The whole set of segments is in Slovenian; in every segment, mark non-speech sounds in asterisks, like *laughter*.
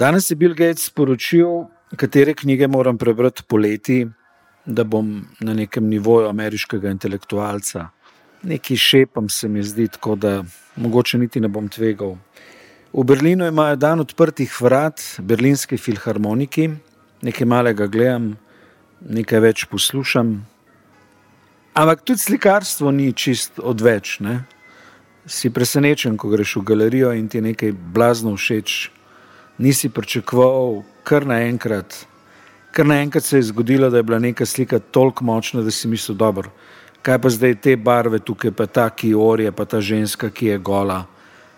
Danes je Bill Gates sporočil, katere knjige moram prebrati poleti, da bom na nekem nivoju ameriškega intelektualca. Neki šepam se mi zdi, tako da mogoče niti ne bom tvegal. V Berlinu imajo dan odprtih vrat, berlinski filharmoniki, nekaj malega gledam, nekaj več poslušam. Ampak tudi slikarstvo ni čist odveč. Ne? Si presenečen, ko greš v galerijo in ti nekaj blazno všeč, nisi pričakoval, kar naenkrat. Ker naenkrat se je zgodilo, da je bila neka slika toliko močna, da si mislil, dobro, kaj pa zdaj te barve tukaj, pa ta, ki orje, pa ta ženska, ki je gola.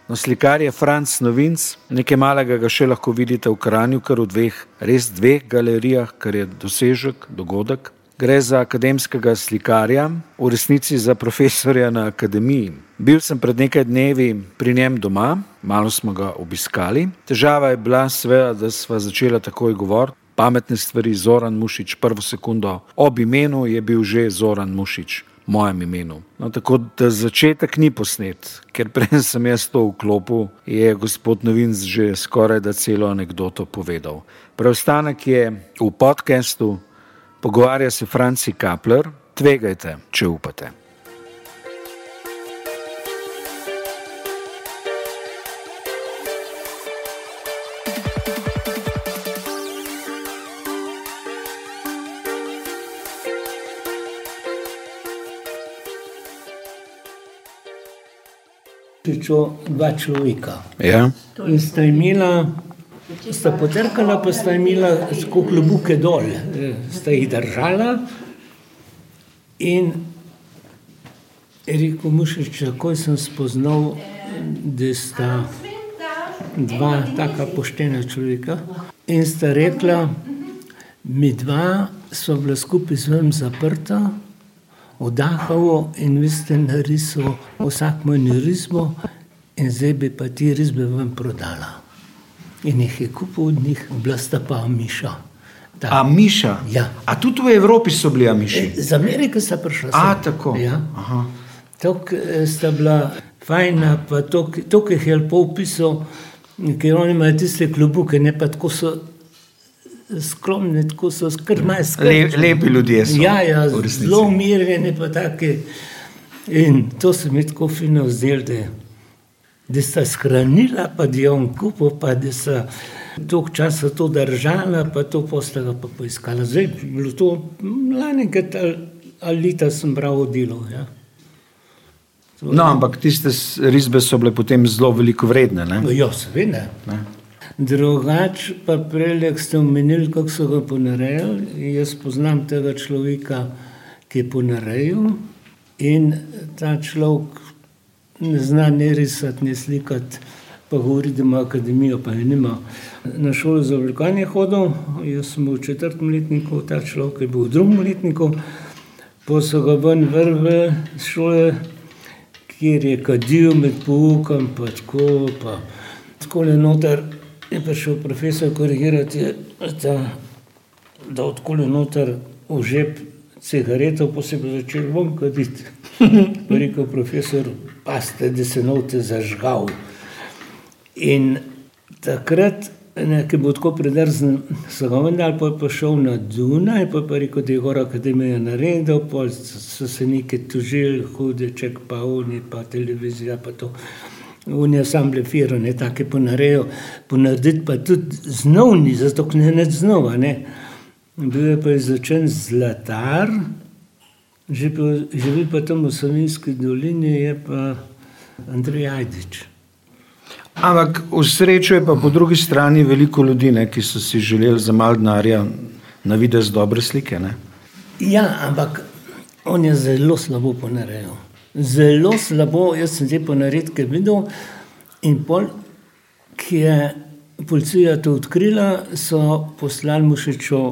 No, slikar je Franz Novinc, nekaj malega ga še lahko vidite v Kranju, kar v dveh, res dveh galerijah, kar je dosežek, dogodek. Gre za akademskega slikarja, v resnici za profesorja na akademiji. Bil sem pred nekaj dnevi pri njem doma, malo smo ga obiskali. Težava je bila, sveda, da sva začela takoj govoriti. Pametne stvari, Zoran Mušič, prvo sekundo, ob imenu je bil že Zoran Mušič, mojem imenu. No, tako da začetek ni posnet, ker prej sem jaz to vklopil, je gospod Novinc že skoraj da celo anegdoto povedal. Preostanek je v podkastu, pogovarja se Franci Kapler, tvegajte, če upate. Dva človeka. Ja. In sta imela, sta potrkala, pa sta imela tako klobuke dol, sta jih držala. In rekel, mušič, takoj sem spoznal, da sta dva taka poštena človeka. In sta rekla, mi dva sva bila skupaj z vami zaprta, oddahnilo in vi ste narisali vsak moj risbo, in zdaj bi pa ti risbe vam prodala. In jih je kupil od njih, bila sta pa Miša. Ta. A Miša? Ja. A tudi v Evropi so bili Miši? Z Amerike sta prišla. A, sem. tako. Ja. Tako eh, sta bila fajna, pa to, ki jih je lepo opisal, ker oni imajo tiste klubuke, ne pa tako so skromni, tako so skrbi. Le, lepi ljudje so. Ja, ja zelo umirjeni, pa taki. In to se mi tako fino zdelo, da, da sta shranila, pa da je on kupil, pa da sta dolgo časa to držala, pa to postega pa poiskala. Zdaj je bilo to lani, ali leta sem bral delo. Ja. No, ampak tiste risbe so bile potem zelo veliko vredne. Ne? Ja, seveda. Ne. Drugač pa prelek ste omenili, kako so ga ponarejali. Jaz poznam tega človeka, ki je ponarejal in ta človek ne zna ne risati, ne slikati, pa govori, da ima akademijo, pa je nima. Na šolo za oblikovanje hodil, jaz sem bil v četrtem letniku, ta človek je bil v drugem letniku, pa so ga ven vrgli iz šole, kjer je kadil med poukom, pa tako, pa tako le noter je prišel profesor korigirati, da, da odkoli noter v žep cigareto, pa se bo začel *laughs* je rekel profesor, paste, da se novte zažgal. In takrat, ne, ki bo tako predrzen, so ga vendar pa je šel na Dunaj, pa je pa rekel, da je gor akademija naredil, pa so se neki tužili, hudeček, pa oni, pa televizija, pa to. Oni je sam blefiral, ne take ponarejo, ponarediti pa tudi znovni, zato ker ne znova, ne. Bil je pa izučen zlatar, živi, živi pa tam v Savinski dolini, je pa Andrej Ajdič. Ampak v srečo je pa po drugi strani veliko ljudi, ne, ki so si želeli za malo denarja na videz dobre slike. Ne? Ja, ampak on je zelo slabo ponarejal. Zelo slabo, jaz sem te ponaredke videl. In pol, ki je policija to odkrila, so poslali mu še čo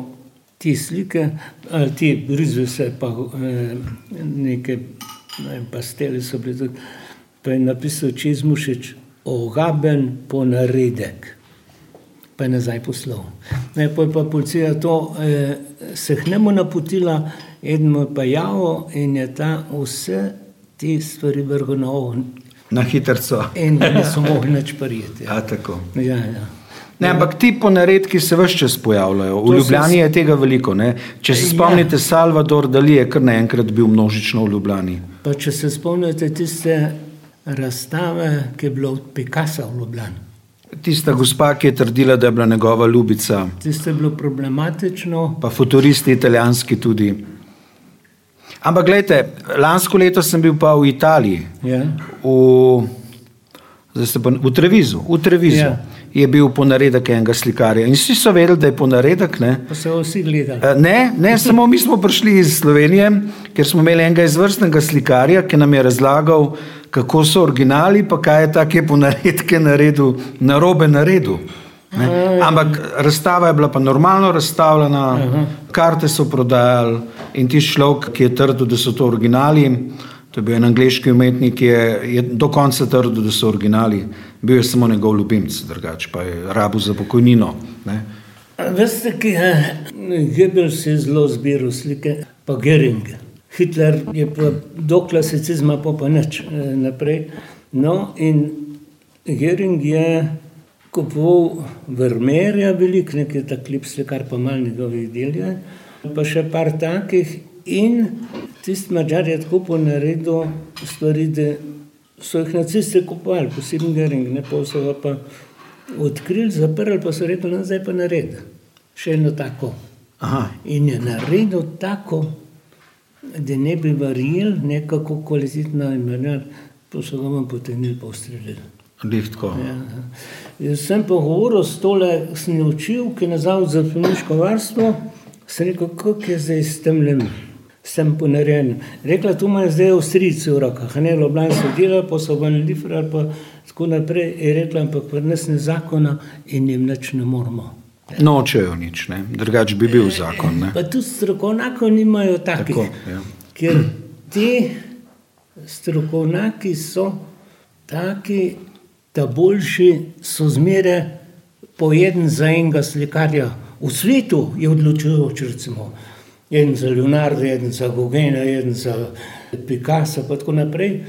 te slike, ali te brizve, se pa eh, neke ne pastele so bile tudi. Pa je napisal čez mušič, ogaben ponaredek. Pa je nazaj poslal. Ne, pa je pa policija to eh, se k njemu napotila, je pa javil in je ta vse te stvari vrgel na ogen. Na hitro. In da niso mogli *laughs* več prijeti. A, tako. Ja, ja. Ne, ampak ti ponaredki se vse čas pojavljajo. V Ljubljani je tega veliko. Ne? Če se spomnite, ja. Salvador Dali je kar naenkrat bil množično v Ljubljani. Pa če se spomnite tiste razstave, ki je bila od Picasa v Ljubljani. Tista gospa, ki je trdila, da je bila njegova ljubica. Tisto je bilo problematično. Pa futuristi italijanski tudi. Ampak gledajte, lansko leto sem bil pa v Italiji, Ja. v, se pa, v Trevizu. V Trevizu Ja. Je bil ponaredek enega slikarja. In vsi so vedeli, da je ponaredek. Ne? Pa so vsi gledali. Eh, Ne, ne, samo mi smo prišli iz Slovenije, ker smo imeli enega izvrstnega slikarja, ki nam je razlagal, kako so originali, pa kaj je take ponaredke naredil, na robe naredil. Ne? Ampak razstava je bila pa normalno razstavljena, karte so prodajali in ti človek, ki je trdil, da so to originali, to je bil en angliški umetnik, je, je do konca trdil, da so originali, bil je samo njegov ljubimec, drugače pa je rabu za pokojnino. Veste, ki je Goebbels je zelo zbiral slike, pa Gering. Hitler je pa do klasicizma, pa pa nič eh, naprej. No, in Gering je kupoval Vermeerja, velik, nekaj takih slikar, pa malo njegovih del je, pa še par takih. In tisti mačar je tako ponaredil stvari, da so jih nacisti kupovali, posebno Gering, ne pa so ga pa odkrili, zaprli, pa so rekli, da zdaj pa naredi. Še eno tako. Aha. In je naredil tako, da ne bi verjel, nekako kvalitetno imenar, pa so ga vam potegnili, pa ustrelili. Lihtko. Ja. Jaz sem pa govoril s tole, sem jo učil, ki je nazval za filmiško varstvo, sem rekel, kako je zdaj s tem lem. Sem ponarejen. Rekla, tu imajo zdaj Avstrijci v rokah, ne Ljubljana so delali, pa so ven lifrali, pa tako naprej. Je rekla, ampak pri nas ne zakona in jim nič ne moramo. Nočejo nič, ne? drugače bi bil zakon. Ne? Pa tudi strokovnjakov nimajo takih. Tako, ja. Ker ti strokovnjaki so taki, da boljši so zmeraj po en za enega slikarja. V svetu je odločujoč, recimo, en za Leonardo, en za Gogena, en za Picasso, pa tako naprej.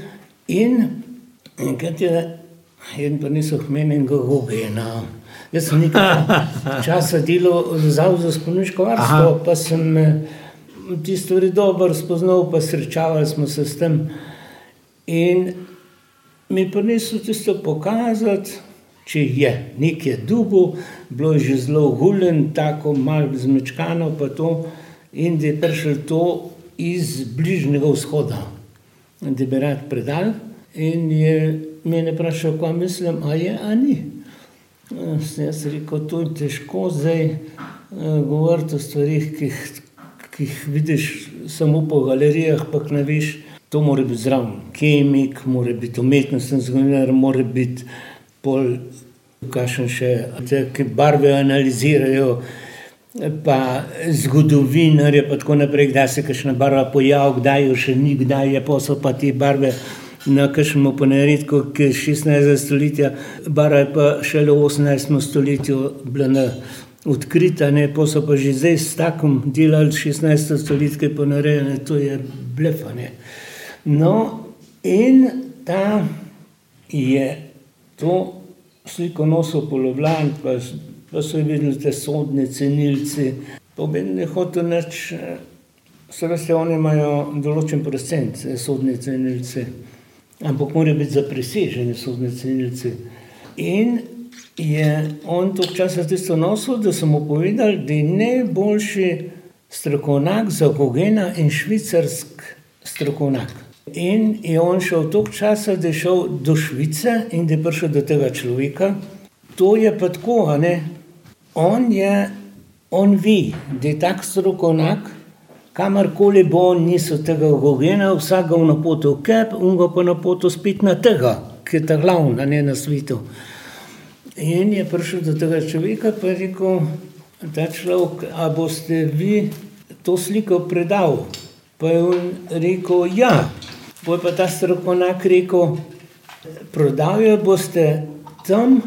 In enkrat je en pa niso hmenjenega Gogena. Jaz sem nekaj *laughs* časa delal v Zavodu za spomniško varstvo, pa sem eh, ti stvari dobro spoznal, pa srečavali smo se s tem. In mi pa niso tisto pokazati, če je nekaj dubu, bilo je že zelo guljen, tako malo zmečkano, pa to, in da je prišel to iz bližnjega vzhoda, da bi rad predal. In je mene vprašal, kaj mislim, a je, a ni. Sem jaz rekel, to je težko zdaj uh, govoriti o stvarih, ki jih, ki jih vidiš samo po galerijah, pa ne veš. To mora biti zraven kemik, mora biti umetnostni zgodovinar, mora biti pol, kakšen še, te, ki barve analizirajo, pa zgodovinarje, pa tako naprej, kdaj se kakšna barva pojavi, kdaj jo še ni, kdaj je posel pa te barve na kakšnem ponaredku, ki je 16. stoletja, barva je pa šele v 18. stoletju bila na odkrita, ne, pa so pa že zdaj s takom delali 16. stoletje ponarejene, to je blefanje. No, in ta je to sliko nosil po Ljubljani, pa, pa so videli te sodne cenilci, pa bi ne hotel nič, se veste, oni imajo določen procent eh, sodne cenilci, ampak morajo biti zapreseženi sodne cenilci. In je on to časa tisto nosil, da so mu povedali, da je najboljši strokovnjak za Gogena in švicarsk strokovnjak. In je on šel toliko časa, da je šel do Švice in da je prišel do tega človeka. To je pa tako, ne. On je, on ve, da je tak strokovnjak, kamorkoli bo, niso tega Gogena, vsak ga v napoto v kep, on ga pa napoto spet na tega, ki je ta glavna, ne na svetu. In je prišel do tega človeka, pa je rekel, ta človek, a boste vi to sliko predal? Pa je on rekel, ja. Je pa ta strokovnjak rekel, prodal jo boste tam,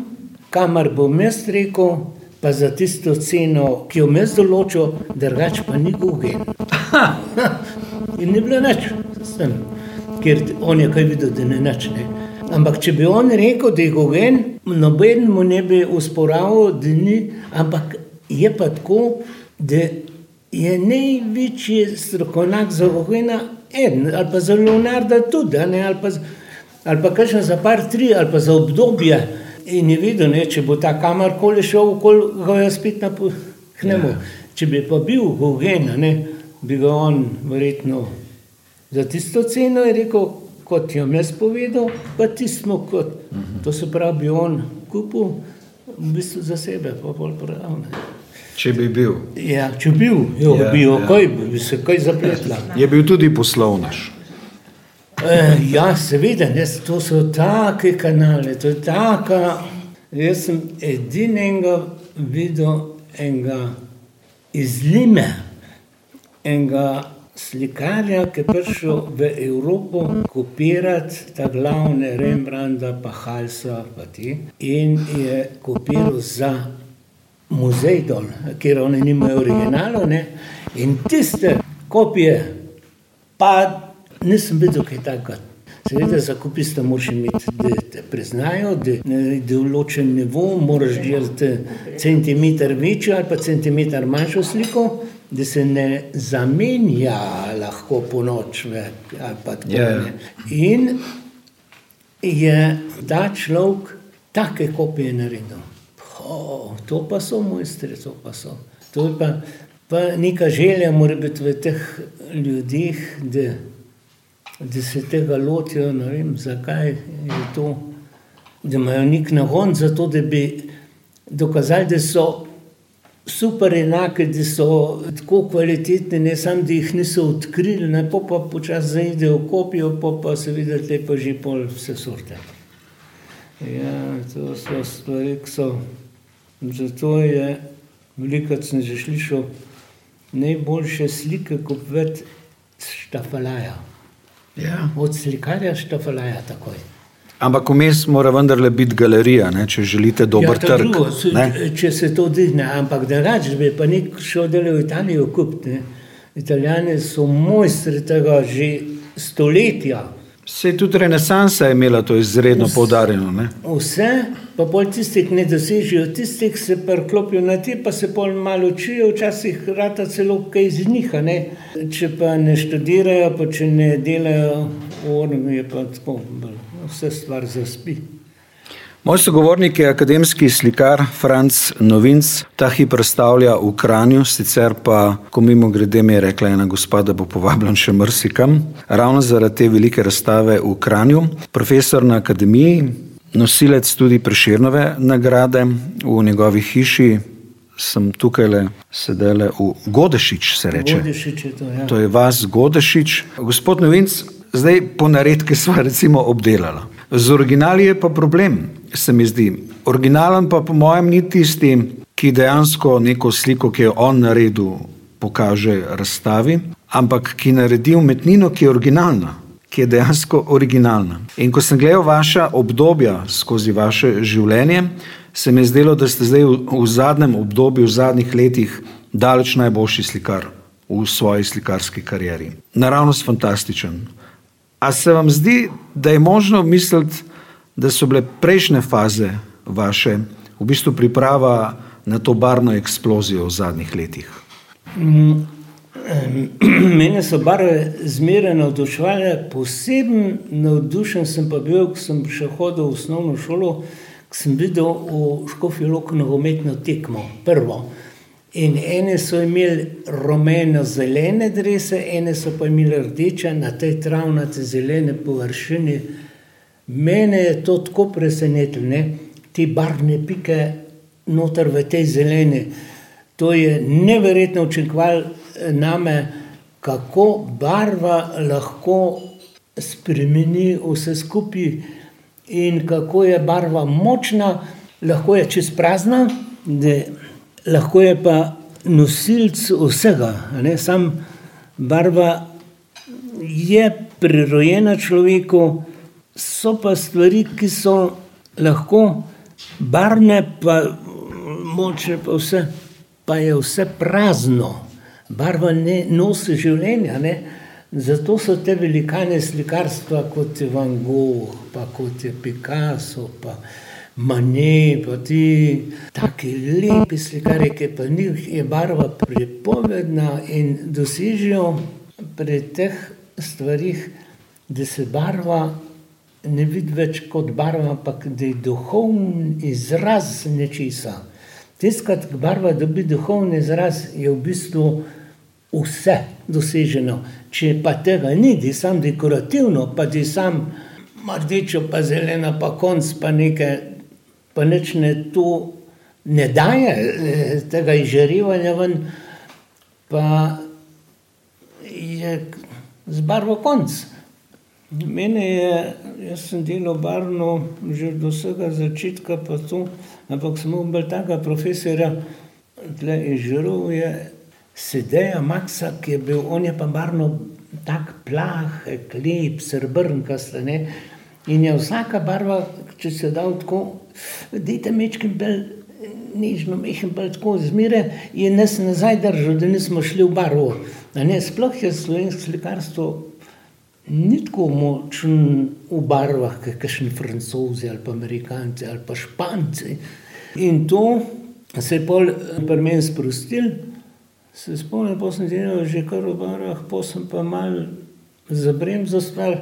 kamor bom jaz rekel, pa za tisto ceno, ki jo jaz določil, drugače pa ni Google. *laughs* In ni bilo nič s tem, ker on je kaj videl, da ne nič ne. Ampak če bi on rekel, da je gogen, noben mu ne bi usporavil, da ni, ampak je pa tako, da je največji strokovnjak za gogena en, ali pa za Leonarda tudi, ne, ali pa, ali pa kakšen za par tri, ali pa za obdobje. In je videl, ne, če bo ta kamorkoli šel, okoli ga je spet napuhnemo. Ja. Če bi pa bil gogen, ne, bi ga on verjetno za tisto ceno rekel, kot je jaz povedal, pa tisto, kot uh -huh. to se pravi, bi on kupil v bistvu za sebe, pa bolj pravno. Če bi bil. Ja, če bi bil, jo, ja, bi, jo, ja. kaj, bi se kaj zapletla. Je bil tudi poslovnež. E, ja, seveda, ne, to so take kanale, to je taka. Jaz sem edinega videl enega izlime, enega slikarja, ki je prišel v Evropo kopirati ta glavne Rembrandta, pa Halsa, pa ti. In je kopiral za muzej dol, kjer oni nimajo originalov. Ne? In tiste kopije, pa nisem videl kaj takega. Seveda, za kopiste moraš imeti, da te priznajo, da je določen nivo, moraš delati centimeter večjo ali pa centimeter manjšo sliko, da se ne zamenja lahko po noč. Yeah. In je ta človek take kopije naredil. Oh, to pa so mojstri, to pa so. To je pa, pa neka želja, mora biti v teh ljudeh, da, da se tega lotijo. Ne vem, zakaj je to, da imajo nek nagon za to, da bi dokazali, da so super enake, da so tako kvalitetne, ne samo, da jih niso odkrili, ne pa pa počasi zaidejo kopijo, pa pa se vidi, da je pa že pol vse sorte. Ja, to so stvari, ki so. Zato je veliko, sem že slišal, najboljše slike kupiti štafalaja. Ja. Od slikarja štafalaja takoj. Ampak vmes mora vendarle biti galerija, ne, če želite dober ja, trg. Drugo, če se to dihne, ampak da rač bi pa nek šel delati v Italijo kupiti. Italijani so mojstri tega že stoletja. Se je tudi renesansa imela to izredno poudarjeno. Vse, pa pol tistih ne dosežejo, tistih se prklopijo na te, pa se pol malo učijo, včasih rata celo kaj iz njih. Če pa ne študirajo, pa če ne delajo, je pa tako vse stvar zaspi. Moj sogovornik je akademski slikar Franz Novinc, ta hip predstavlja v Kranju, sicer pa, ko mimo grede mi je rekla ena gospa, da bo povabljen še mrsikam, ravno zaradi te velike razstave v Kranju. Profesor na akademiji, nosilec tudi preširnove nagrade v njegovi hiši. Sem tukaj le sedel v Godešič, se reče. Godešič je to, ja. to je vas, Godešič. Gospod Novinc, zdaj po naredke smo recimo obdelali. Z originali je pa problem, se mi zdi. Originalen pa po mojem ni tisti, ki dejansko neko sliko, ki jo on naredil, pokaže razstavi, ampak ki naredi umetnino, ki je originalna, ki je dejansko originalna. In ko sem gledal vaša obdobja skozi vaše življenje, se mi je zdelo, da ste zdaj v, v zadnjem obdobju, v zadnjih letih, daleč najboljši slikar v svoji slikarski karieri. Naravnost fantastičen. A se vam zdi, da je možno misliti, da so bile prejšnje faze vaše v bistvu priprava na to barno eksplozijo v zadnjih letih? Mm, *clears throat* mene so barve zmeraj navduševale, posebno navdušen sem pa bil, ko sem še hodil v osnovno šolo, ko sem videl v Škofijo Loko nogometno tekmo, prvo. In ene so imeli rumeno-zelene drese, ene so pa imeli rdeče na tej travnati zelene površini. Mene je to tako presenetilo, ti barvne pike noter v tej zeleni. To je neverjetno učinkovalo na me, kako barva lahko spremeni vse skupaj in kako je barva močna, lahko je čez prazna lahko je pa nosilc vsega. Sam barva je prirojena človeku, so pa stvari, ki so lahko barvne, pa močne, pa vse, pa je vse prazno. Barva ne nosi življenja. Ne? Zato so te velikane slikarstva, kot je Van Gogh, pa kot je Picasso, pa Mane, pa ti taki lepi slikari, ki pa njih je barva pripovedna in dosežejo pri teh stvarih, da se barva ne vidi več kot barva, ampak da je duhovni izraz nečesa. Tiskati barva dobi duhovni izraz, je v bistvu vse doseženo. Če pa tega ni, da je samo dekorativno, pa da je samo rdečo, pa zeleno, pa konc, pa nekaj, pa nič ne to ne daje, tega izžarevanja ven, pa je z barvo konc. Mene je, jaz sem delal barvno že od vsega začetka, pa to, ampak sem imel bolj takega profesorja, tule iz Žirovje, Sedeja Maksa, ki je bil, on je pa barvno tak plahek, lep, srebrnkast, a ne. In je vsaka barva, če jo dal tako, dajte majčkeno bolj nežno, majhno bolj tako zmeraj, je nas nazaj držal, da nismo šli v ne. Sploh je slovensko slikarstvo ni tako močno v barvah, kot kakšni Francozi ali pa Američanci ali pa Španci. In to se je pol pri meni sprostilo. Se spomnim, pol sem delal že kar v barvah, pol sem pa malo zabremzal stvar,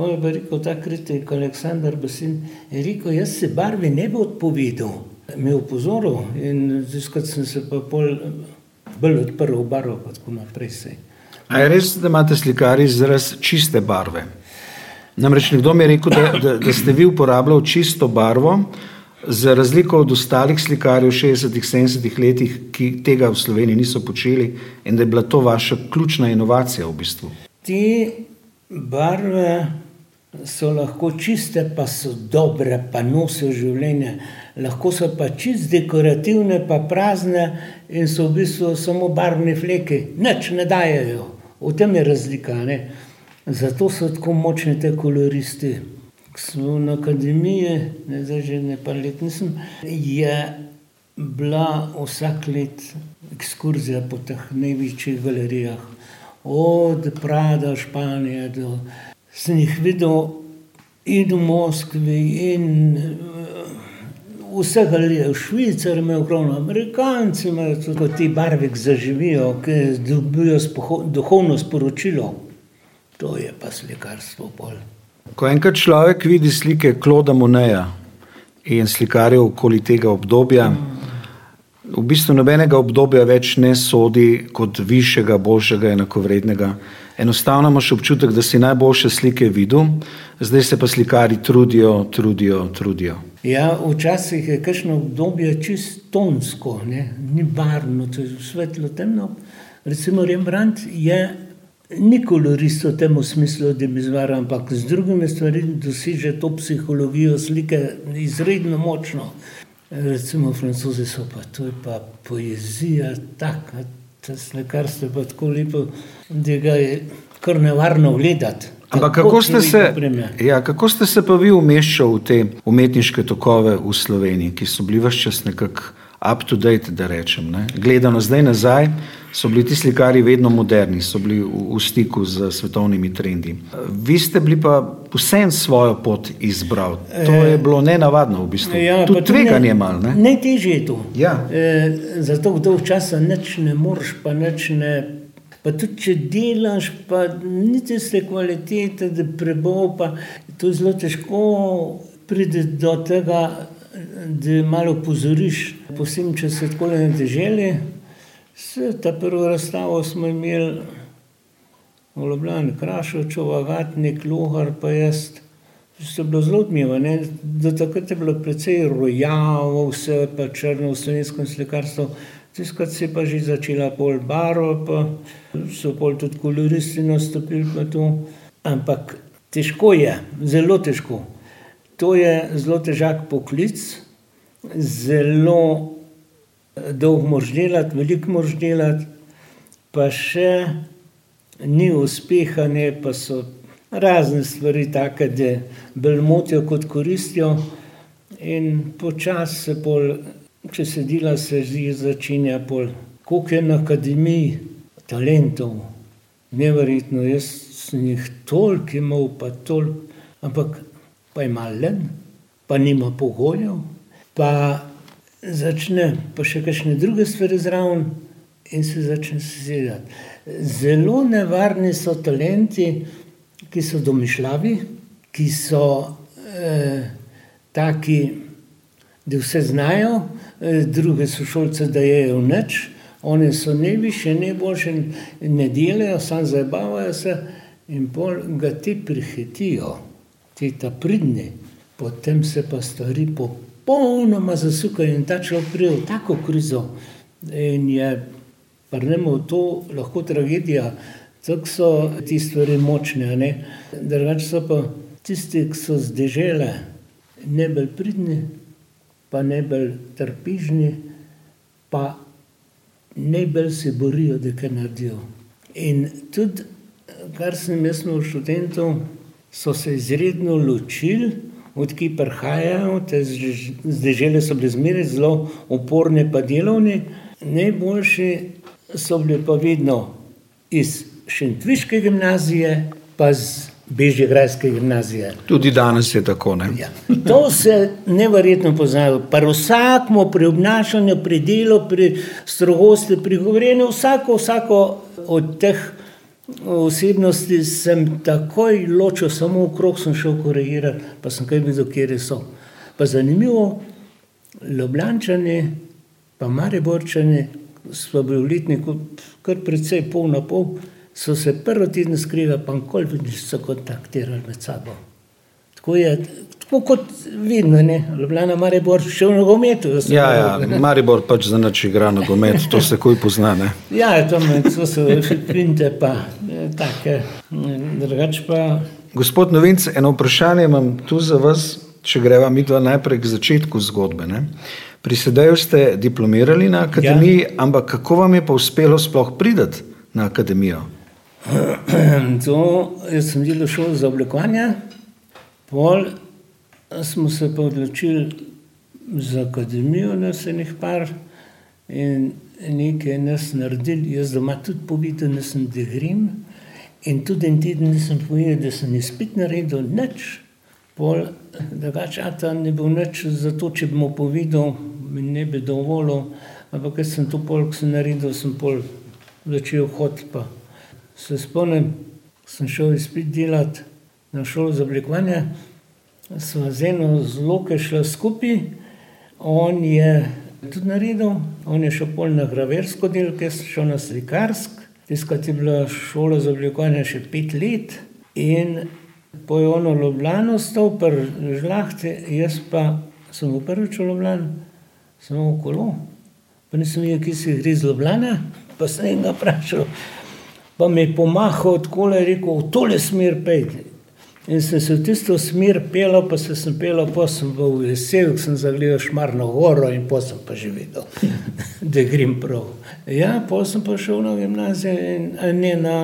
pol je pa rekel ta kritik, Aleksander Basin, je rekel: "Jaz se barvi ne bi odpovedal." Me opozoril in tisto, ko sem se pa pol bolj odprl v barvo pa tako naprej, saj. A je res, da imate slikarji izraz čiste barve? Namreč nekdo mi je rekel, da, da, da ste vi uporabljali čisto barvo, za razliko od ostalih slikarjev v šestdesetih, sedemdesetih letih, ki tega v Sloveniji niso počeli, in da je bila to vaša ključna inovacija v bistvu. Te barve so lahko čiste, pa so dobre, pa nosijo življenje. Lahko so pa čisto dekorativne pa prazne in so v bistvu samo barvni fleki, nič ne dajejo. V tem je razlika, ne. Zato so tako močni ti koloristi. Ko bil na akademiji, ne, zdaj že ene par let nisem, je bila vsako leto ekskurzija po teh največjih galerijah. Od Prada, Španije do, sem jih videl in v Moskvi in, vse galerije, Švicar je imel ogromno, Američanci imajo tudi, ko te barve zaživijo, ke dobijo duhovno sporočilo. To je pa slikarstvo pol. Ko enkrat človek vidi slike Clauda Moneta in slikarjev okoli tega obdobja, v bistvu nobenega obdobja več ne sodi kot višjega, boljšega, enakovrednega. Enostavno imaš občutek, da si najboljše slike videl, zdaj se pa slikarji trudijo, trudijo, trudijo. Ja, včasih je kakšno obdobje čisto tonsko, ne, ni barvno, to je svetlo, temno. Recimo Rembrandt je, ni kolorist v tem smislu, da bi, ampak z drugimi stvarmi doseže to psihologijo slike izredno močno. Recimo Francozi so pa, to je pa poezija taka, to slikarstvo je pa tako lepo, da ga je kar nevarno gledati. Ampak kako ste se, ja, kako ste se pa vi umeščal v te umetniške tokove v Sloveniji, ki so bili ves čas nekako up to date, da rečem, ne. Gledano zdaj nazaj, so bili ti slikarji vedno moderni, so bili v, v stiku s svetovnimi trendi. Vi ste bili pa vseeno svojo pot izbrali. To je bilo nenavadno v bistvu. Ja, Tudi tveganje malo, ne. Najtežje je to. Ja. za tako dolgo časa nič ne moreš, pa nič ne, pa tudi če delaš, pa ni tiste kvalitete, da prebol pa, to je zelo težko priti do tega, da malo opozoriš, posebno če si takole na deželi. Saj ta prvo razstavo smo imeli v Ljubljani, Kraševčeva, Gatnik, Logar pa jaz. Tisto je bilo zelo odmevno, ne, do takrat je bilo precej rojavo vse pa črno v slovenskem slikarstvu. Ko se je pa že začela pol barva pa so pol tudi koloristi nastopili pa to. Ampak težko je, zelo težko. To je zelo težak poklic, zelo dolgo moraš delati, veliko moraš delati, pa še ni uspeha, ne, pa so razne stvari take, da bolj motijo, kot koristijo. In počasi se pol, če se dela, se že začenja pol, koliko je na akademiji talentov, Neverjetno, jaz sem jih toliko imel, pa toliko, ampak pa je malen, pa nima pogojev, pa začne pa še kakšne druge stvari zraven in se začne sesedati. Zelo nevarni so talenti, ki so domišljavi, ki so eh, taki, da vse znajo, eh, druge sošolce dajejo nič, oni so najvišji, najboljši, ne delajo, samo zabavajo se in pol ga ti prihitijo, ti ta pridni, potem se pa stvari popolnoma zasukajo in ta človek pride v tako krizo in je, ne bo to lahko tragedija, tako so ti stvari močne, ne. Drugače so pa tisti, ki so z dežele najbolj pridni, pa najbolj trpežni, pa najbolj se borijo, da kaj naredijo. In tudi, kar sem jaz imel študentov, so se izredno ločili, od kje prihajajo, te dežele so bile zmeraj zelo uporne pa delavne, najboljši so bili pa vedno iz šentviške gimnazije pa z bežigrajske gimnazije. Tudi danes je tako, ne? Ja. To se neverjetno pozna. Pri vsakem, pri obnašanju, pri delu, pri strogosti, pri govorjenju, vsako, vsako od teh osebnosti sem takoj ločil, samo okrog sem šel korigirati, pa sem kaj videl, kje so. Pa zanimivo, Ljubljančani, pa Mariborčani, smo bili v letniku kar precej pol na pol, so se prvi teden skrivali, pa nikoli niso kontaktirali med sabo. Tako je, tako kot vidno, ne, Ljubljana, Maribor, še v nogometu. Ja, ja, Maribor pač za noč igra nogomet, to se kuj pozna, ne. Ja, to me, to so finte pa take, drugače pa. Gospod Novinc, eno vprašanje imam tu za vas, če greva mi dva najprej k začetku zgodbe, ne. Pri sedeju ste diplomirali na akademiji, ja. ampak kako vam je pa uspelo sploh prideti na akademijo? *clears throat* To, jaz sem delal šolo za oblikovanje, pol smo se pa odločili za akademijo, nas je nekaj par in nekaj nas naredili, jaz doma tudi povedal, da sem degrim in tudi en teden nisem povedal, da sem izpit naredil, nič. Pol, drugače, ata ne bo nič, zato če bi mu povedal, mi ne bi dovolil, ampak jaz sem to pol, ko sem naredil, sem pol začel hoditi pa se spomnim, sem šel izpit delati na šolo za oblikovanje, sva z eno zloke šla skupaj, on je tudi naredil, on je šel pol na graversko delo, jaz sem šel na slikarsko, tiskrat je bila šola za oblikovanje še pet let. In po je ono Ljubljano stal pri žlahti, jaz pa sem v prvič v Ljubljani, samo v kolo, pa nisem vedel, kje se gre iz Ljubljane, pa sem ga vprašal, pa mi je pomahal tako in rekel, v tole smer pejte. In sem se v tisto smer pelal, pa se sem pelal, pa sem bil vesel, sem zagledal Šmarno goro in pa sem pa že videl, *laughs* da grem prav. Ja, pa sem pa šel na gimnazijo in ne na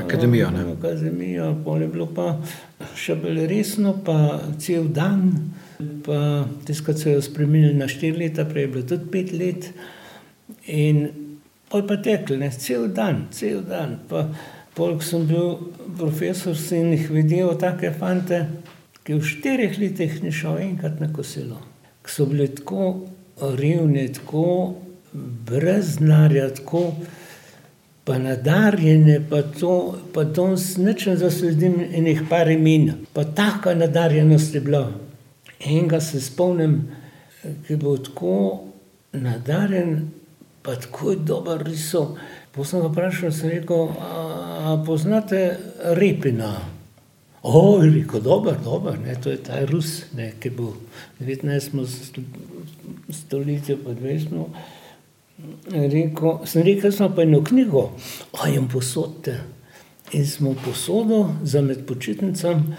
akademijo. Na akademijo, pol je bilo pa še bolj resno, pa cel dan, pa tiskrat se je spremenil na štiri leta, prej je bilo tudi pet let. In Pol pa tekli, ne, cel dan, cel dan. Pa, polk sem bil profesor, sem jih videl, take fante, ki v štirih letih ni šel enkrat na kosilo. Ki so bili tako revni, tako brez znarja, tako pa nadarjeni, pa to, pa to s nečem zasledim enih par imen. Pa taka nadarjenost je bila. Enega se spomnim, ki je bil tako nadarjen, pa tako dober risal. Pa sem ga vprašal, sem rekel, a poznate Repina? O, je rekel, dober, dober, ne, to je ta Rus, ne, ki je bil 19. stoletje, pa 20. Rekel, sem rekel, smo pa eno knjigo, a jim posodite. In smo posodo za med počitnicami,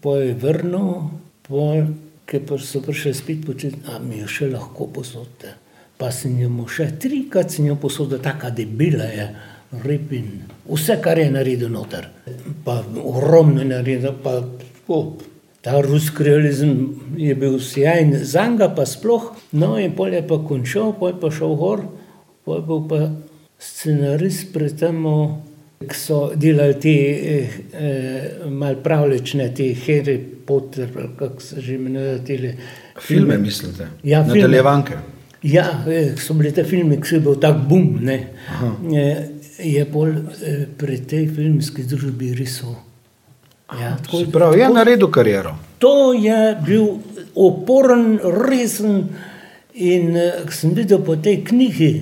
pa je vrnil, pa so prišli spet počitnice, a mi jo še lahko posodite pa sem jim še trikrat sem jim posodil, tako debela je, repin, vse, kar je naredil noter. Pa ogromno je naredil, pa oh, ta ruski realizem je bil sjajen, za njega pa sploh. No in pol je pa končal, pol je pa šel gor, pol je bil pa scenarist pri tem ki so delali te eh, eh, malpravlične, te Harry Potter, kako se že imenujejo te filme. Mislite? Ja, Nadaljevanke. Ja, eh, so bili te filmi, ki so bili tako bum. Je, je bolj eh, pri tej filmski družbi risal. Ja, pravi, je naredil kariero. To je bil oporen, resen. In sem videl po tej knjigi,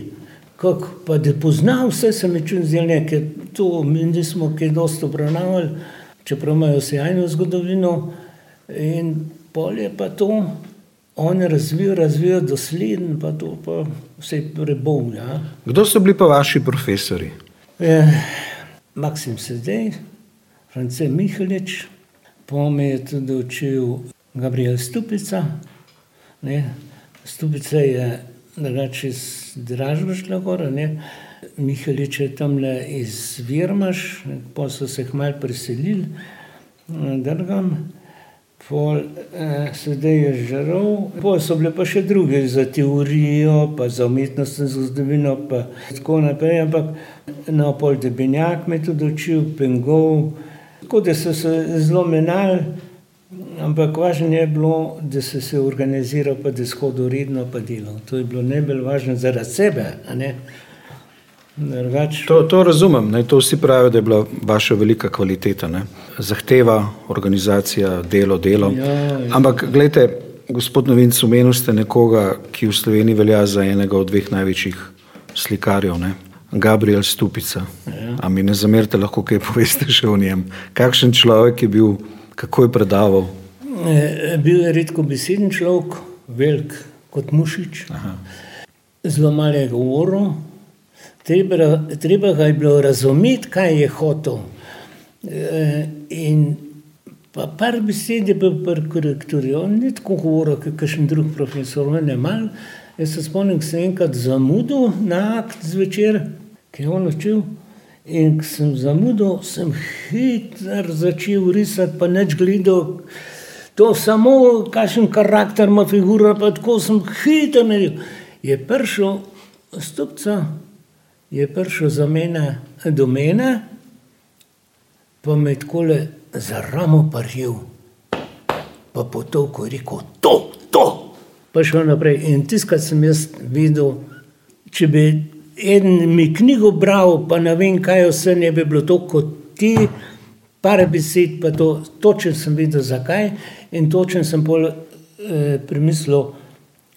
kako pa da poznam vse, se mi čuti zdaj nekaj, to mi nismo kaj dosto obravnavali, čeprav imajo sjajno zgodovino. In pol je pa to, on je razvil, razvil dosleden, pa to pa vse prebov. Ja. Kdo so bili pa vaši profesori? Eh, Maksim Sedej, France Mihalič, pa me je tudi učil Gabriel Stupica. Ne. Stupica je drugače iz Dražbe šla gora, ne. Mihalič je tam le iz Virmaš, pa so se hmal preselili, drgam. Pol eh, sedaj je žarov, pol so bile pa še druge za teorijo, pa za umetnostno zgodovino, pa tako naprej, ampak na pol debenjak me tudi učil, pengov, tako da so se zelo menali. Ampak važno je bilo, da se je organiziral, pa da je shodil redno, pa delal. To je bilo najbolj važno zaradi sebe. Drugač... To, to razumem, ne? to vsi pravijo, da je bila vaša velika kvaliteta. Ne? Zahteva, organizacija, delo, delo. Ja, ja. Ampak, gledajte, gospod Novinc, omenil ste nekoga, ki v Sloveniji velja za enega od dveh največjih slikarjev, ne? Gabriel Stupica. Ja. A mi ne zamerite, lahko kaj poveste še o njem? Kakšen človek je bil? Kako je predaval? E, bil je redko beseden človek, velik kot mušič, Aha. zelo malo je govoril. Treba, treba ga je bilo razumeti, kaj je hotel. E, in pa par besed je bil pri korektorju, on ni tako govoril, kot kakšen drug profesor, ne mal. Jaz se spomnim, da sem enkrat zamudil na akt zvečer, ki je on učil. In ko sem zamudil, sem hitro začel risati, pa neč gledal. To samo, kakšen karakter ima figura, pa tako sem hitro naredil. Je prišel stopca, je prišel za mene, do mene, pa me tako le za ramo paril, pa potovko rekel, to, to. Pa šel naprej. In tiskati sem jaz videl, če bi en mi knjigo bral, pa ne vem, kaj vse ne bi bilo to kot ti, par besed, pa to, točen sem videl, zakaj in točen sem pol eh, premislil,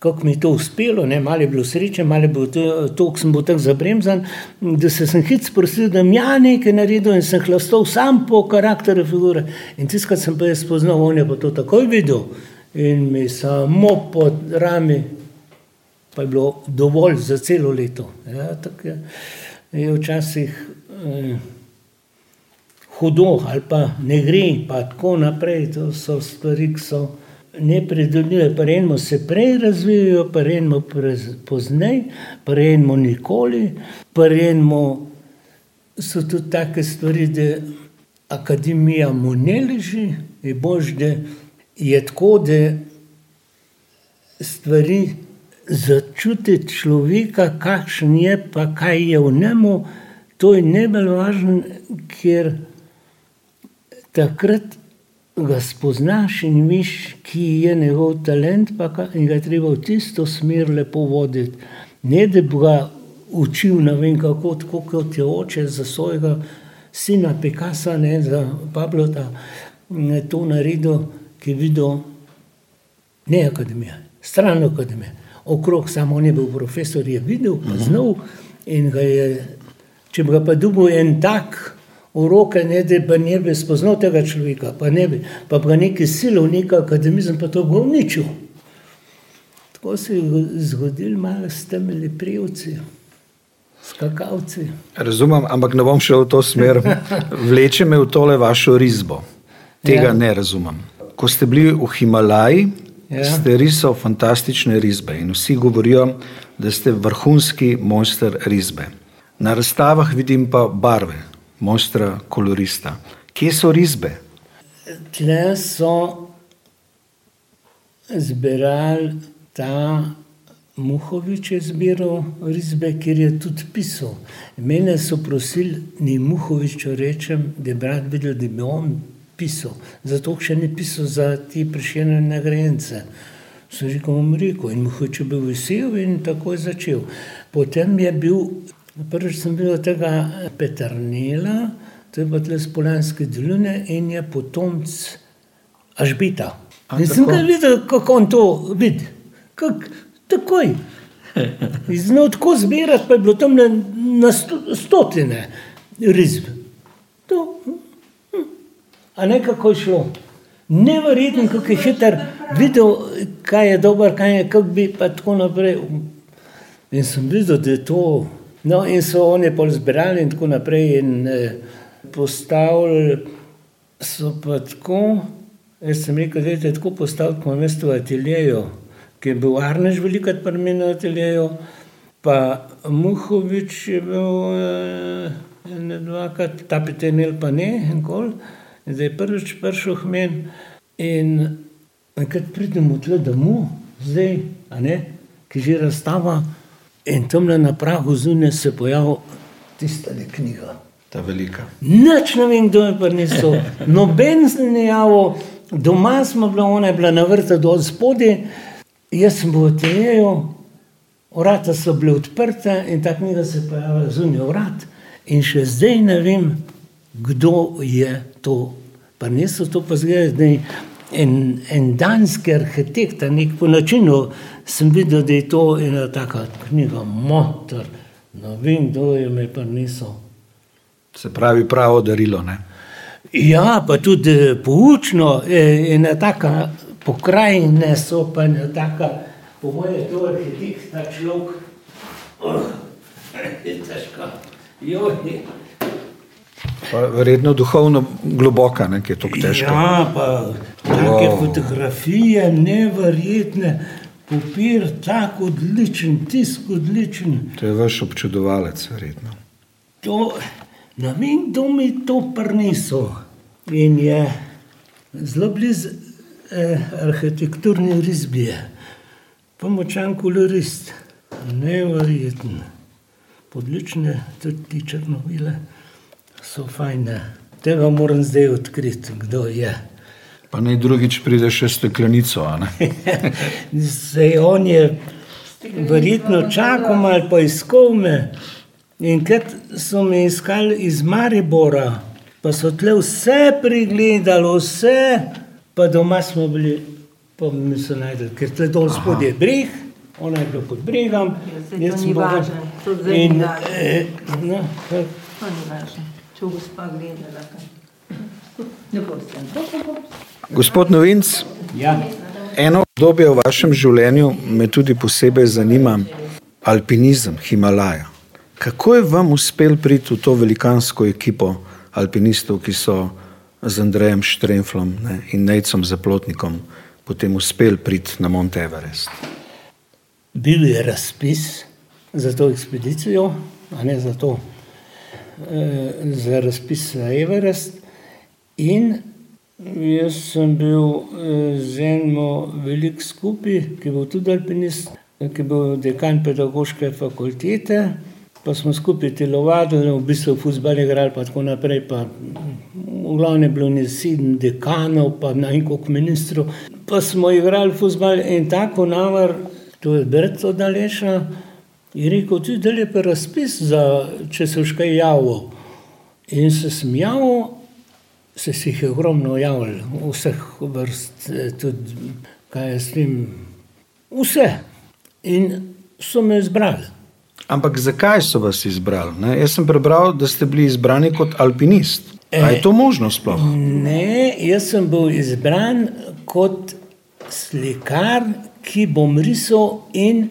kako mi je to uspelo, ne, malo je bilo sreče, malo je bilo to, to sem bil tako zabremzan, da se sem hitro sprosil, da mi ja nekaj naredil in sem hlastal sam po karakteru figure. In tiskrat sem pa jaz spoznal, on je pa to takoj videl in mi samo pod rami pa je bilo dovolj za celo leto. Ja, je, je včasih eh, hudo ali pa ne gre, pa tako naprej. To so stvari, ki so nepredvidljive. Prejmo se prej razvijajo, prejmo pozneje, prejmo nikoli, prejmo so tudi take stvari, da akademija mu ne leži, je bož, da je tako, da stvari začutiti človeka, kakšen je, pa kaj je v njemu, to je najbolj važno, ker takrat ga spoznaš in viš, ki je njegov talent, pa in ga treba v tisto smer lepo voditi. Ne da bi ga učil, ne vem kako, tako kot je oče za svojega sina Pekasa, ne za Pablota, ne to naredil, ki je videl ne akademije, stran akademije okrog, samo on je bil profesor, je videl, poznal in ga je, če bi ga pa dubil en tak v roke, ne da bi ne bi spoznal tega človeka, pa ne bi, pa ga neki silo, neki akademizem, pa to bo uničil. Tako se je zgodil malo s temi prijevci. Skakavci. Razumem, ampak ne bom šel v to smer. *laughs* Vleče me v tole vašo risbo. Tega ja. ne razumem. Ko ste bili v Himalaji, Ja. Ste risal fantastične risbe in vsi govorijo, da ste vrhunski mojster risbe. Na razstavah vidim pa barve, mojstra kolorista. Kje so risbe? Tle so zbirali ta Muhovič je zbiral risbe, ker je tudi pisal. Mene so prosili, naj Muhoviču rečem, da je brat videl, da bi on pisal. Zato še ni pisal za te prišljene nagrajence. Sem rekel, bom rekel in Muhovič je bil vesel in tako je začel. Potem je bil, prvič sem bil od tega Peternela, to je pa tle z Poljanske doline in je potomc Ažbita. In sem ga videl, kako on to vidi. Kak, takoj. Znal tako zbirati, pa je bilo tam na, na sto, stotine risb. To, a ne kako je šlo. Neverjetno, kako je hiter videl, kaj je dobro, kaj je, kako bi pa tako naprej. In sem videl, da je to. No, in so oni pol zbirali in tako naprej. In, eh, postavili so pa tako, jaz sem rekel, da je tako postaviti, kot mesto v ateljeju, ki je bil Arnež velikrat pri meni v ateljeju, pa Muhovič je bil eh, ne dvakrat, ta petenel pa ne, enkol, in zdaj prvič prišel k meni in enkrat pridemo tle domov, zdaj, a ne, ki že razstava in tam na pragu zunaj se pojavi tista knjiga. Ta velika. Nič ne vem, kdo je prinesel, noben se ni javil, doma smo bila, ona je bila na vrtu dol spodaj, jaz sem bil v teju, vrata so bile odprta in ta knjiga se je pojavila zunaj vrat. In še zdaj ne vem, kdo je to prinesel, to pa zgleda, da je en, en danski arhitekt, nek po načinu sem videl, da je to ena taka knjiga, motor, ne vem, kdo je me prinesel. Se pravi, pravo darilo. Ne? Ja, pa tudi eh, poučno, eh, ena taka pokrajina so pa ena taka, po mojem, to arhitekt, ta človek. Oh, *clears throat* je težko. Joj. Verjetno duhovno globoka, ne, ki je to težko. Ja, pa take wow. fotografije, neverjetne, papir, tako odličen, tisk odličen. To je vaš občudovalec, verjetno. To, ne vem, kdo mi to prinesel. In je zelo blizu eh, arhitekturni risbi, pa močan kolorist, nevreten, odlične, tudi črnovile so fajne. Tega moram zdaj odkriti, kdo je. Pa naj drugič pride še steklenico. *laughs* Zdaj on je verjetno čakal ali pa iskal me. In ker so me iskali iz Maribora, pa so tle vse pregledali, vse, pa doma smo bili, pa mi so najdel, ker tle dol spodaj je breg, ona je bila pod bregom. Ja, to ni važno, to zdaj In, ni važno. eh, no, kar- To ni važno, če gospa gledala. Ne boste. Gospod Novinc, ja. eno obdobje v vašem življenju me tudi posebej zanima, alpinizem, Himalaja. Kako je vam uspel priti v to velikansko ekipo alpinistov, ki so z Andrejem Štremflom ne, in Nejcem Zaplotnikom potem uspeli priti na Mont Everest? Bil je razpis za to ekspedicijo, a ne za to, za razpis Everest. In jaz sem bil eh, z enim velik skupaj, ki je bil tudi alpinist, ki je bil dekan pedagoške fakultete. Pa smo skupaj telovadili, v bistvu futbol igrali, pa tako naprej. Pa, v glavnem je bilo ne sedem dekanov, pa na enkog ministrov. Pa smo igrali futbol in tako navar, to je Brto Daleša, je rekel, ti je pa razpis, za, če se už kaj javil. In se sem javil, se si jih je ogromno javljalo, vseh vrst, eh, tudi kaj je s tem, vse. In so me izbrali. Ampak zakaj so vas izbrali? Ne? Jaz sem prebral, da ste bili izbrani kot alpinist. Ali je to možno sploh? Ne, jaz sem bil izbran kot slikar, ki bom risal, in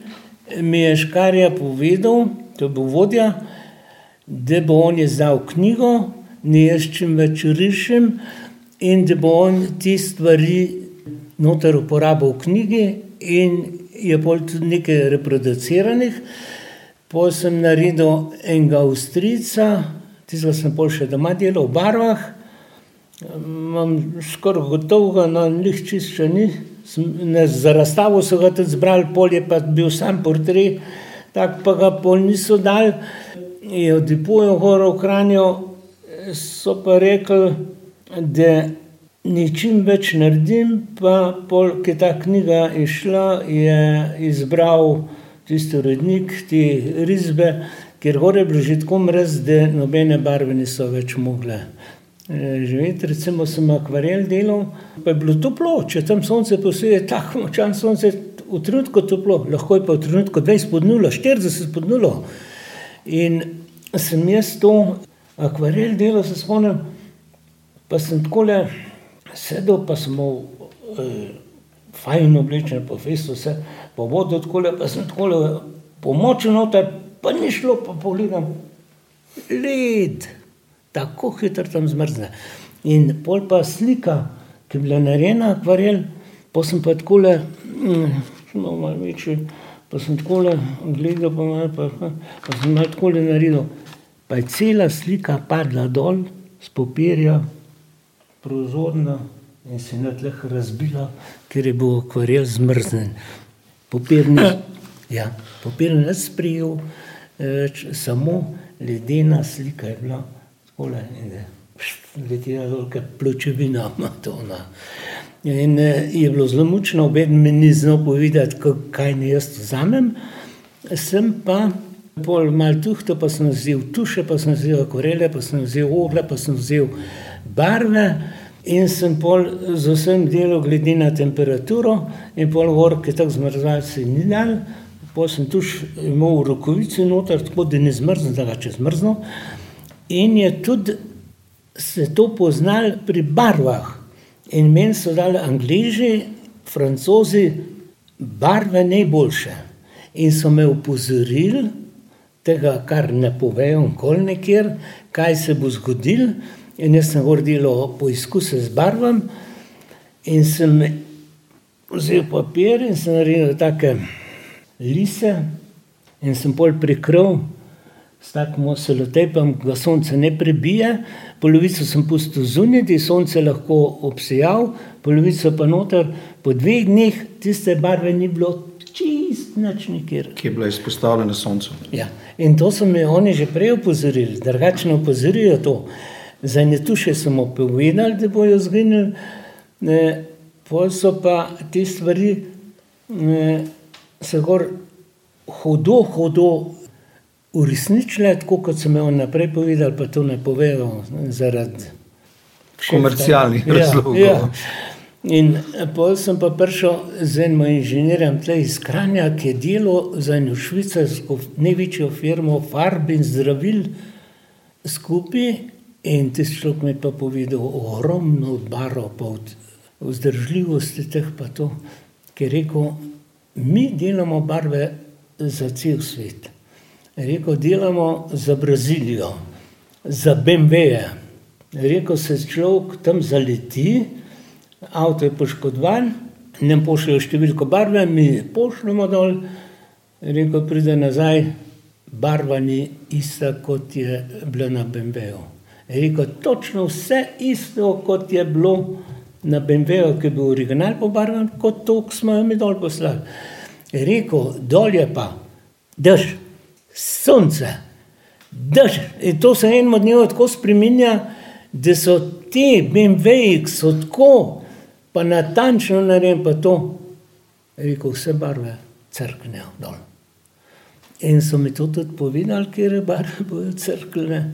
mi je škarja povedal, to je bil vodja, da bo on izdal knjigo, ne jaz čim več rišem, in da bo on te stvari noter uporabil v knjigi, in je pol tudi nekaj reproduciranih. Potem sem naredil enega Avstrijca, tistega sem pol še doma delal v barvah. Imam skoraj gotovega, no, njih čist še ni, Za razstavo so ga tudi zbrali, pol je pa bil sam portret, tako pa ga pol niso dali. Je v depoju gor v Kranju, so pa rekli, da ni čim več naredim, pa pol, ko je ta knjiga izšla, je izbral tisti urednik te risbe, ker gor je bilo že tako mraz, da nobene barve niso več mogle živeti. Recimo sem akvarel delal, pa je bilo toplo, če tam sonce posije, tako močno sonce, v trenutku toplo, lahko je pa v trenutku dvajset pod nulo, štirideset pod nulo. In sem jaz to akvarel delal, se spomnim, pa sem takole sedel, pa sem imel fajn oblečen pa fejst vse, pa vodo takole, pa sem takole pomočil noter, pa ni šlo, pa pogledam, led. Tako hitro tam zmrzne. In pol pa slika, ki je bila narejena akvarel, pol sem pa takole, no, malo večji, pa sem takole gledal pa malo pa, pa sem malo takole naredil. Pa je cela slika padla dol s papirja, prozorna, in se je na tleh razbila, ker je bil akvarel zmrznjen. Papir ni, ja, papir ni nič sprejel, samo ledena slika je bila takole in je letela dol ke pločevina ima to, no. In je bilo zelo mučno, nobeden mi ni znal povedati, kaj naj jaz vzamem. Sem pa pol malo tuhtal, pa sem vzel tuše, pa sem vzel akvarele, pa sem vzel oglje, pa sem vzel barve in sem pol z vsem delal glede na temperaturo in pol gor, ke tako zmrzovalo se ni dalo, pol sem tuš imel v rokavici noter, tako da ni zmrznil, drugače je zmrznil. In je tudi se to poznalo pri barvah. In meni so dali Angleži, Francozi barve najboljše. In so me opozorili, tega, kar ne povejo nikoli nikjer, kaj se bo zgodilo, in jaz sem gor delal poizkuse z barvami in sem vzel papir in sem naredil take lise in sem pol prekril s takim selotejpom, da sonce ne prebije, polovico sem pustil zunaj, da je sonce lahko obsijalo, polovico pa noter. Po dveh dneh tiste barve ni bilo čisto nič nikjer. Ki je bila izpostavljena soncu. Ja. In to so me oni že prej opozorili, drugače ne opozorijo to. Za ene tuše so mu povedali, da bojo izginili, pol so pa te stvari se gor hudo, hudo uresničile, tako kot so mi vnaprej povedali, pa to ne povejo zaradi Komercialnih razlogov. Ja, ja. In pol sem pa prišel z enim inženirjem tule iz Kranja, ki je delal za eno švicarsko največjo firmo farb in zdravil skupaj, in tisti človek mi je pa povedal ogromno barv pa vzdržljivosti teh pa to, ke je rekel: "Mi delamo barve za cel svet." Je rekel: "Delamo za Brazilijo, za beemveje." Je rekel: "Se človek tam zaleti, avto je poškodovan, nam pošljejo številko barve, mi pošljemo dol." Rekel: "Pride nazaj, barva ni ista, kot je bila na beemveju." Je rekel: "Točno vse isto, kot je bilo na beemveju, ke je bil original pobarvan, kot to, ke smo jo mi dol poslali." Rekel: "Dol je pa dež, sonce, dež." In to se enemu dnevu tako spreminja, da so ti ke so tako pa natančno narejeni pa to, rekel, vse barve crknejo dol. In so mi to tudi povedali, katere barve bojo crknile.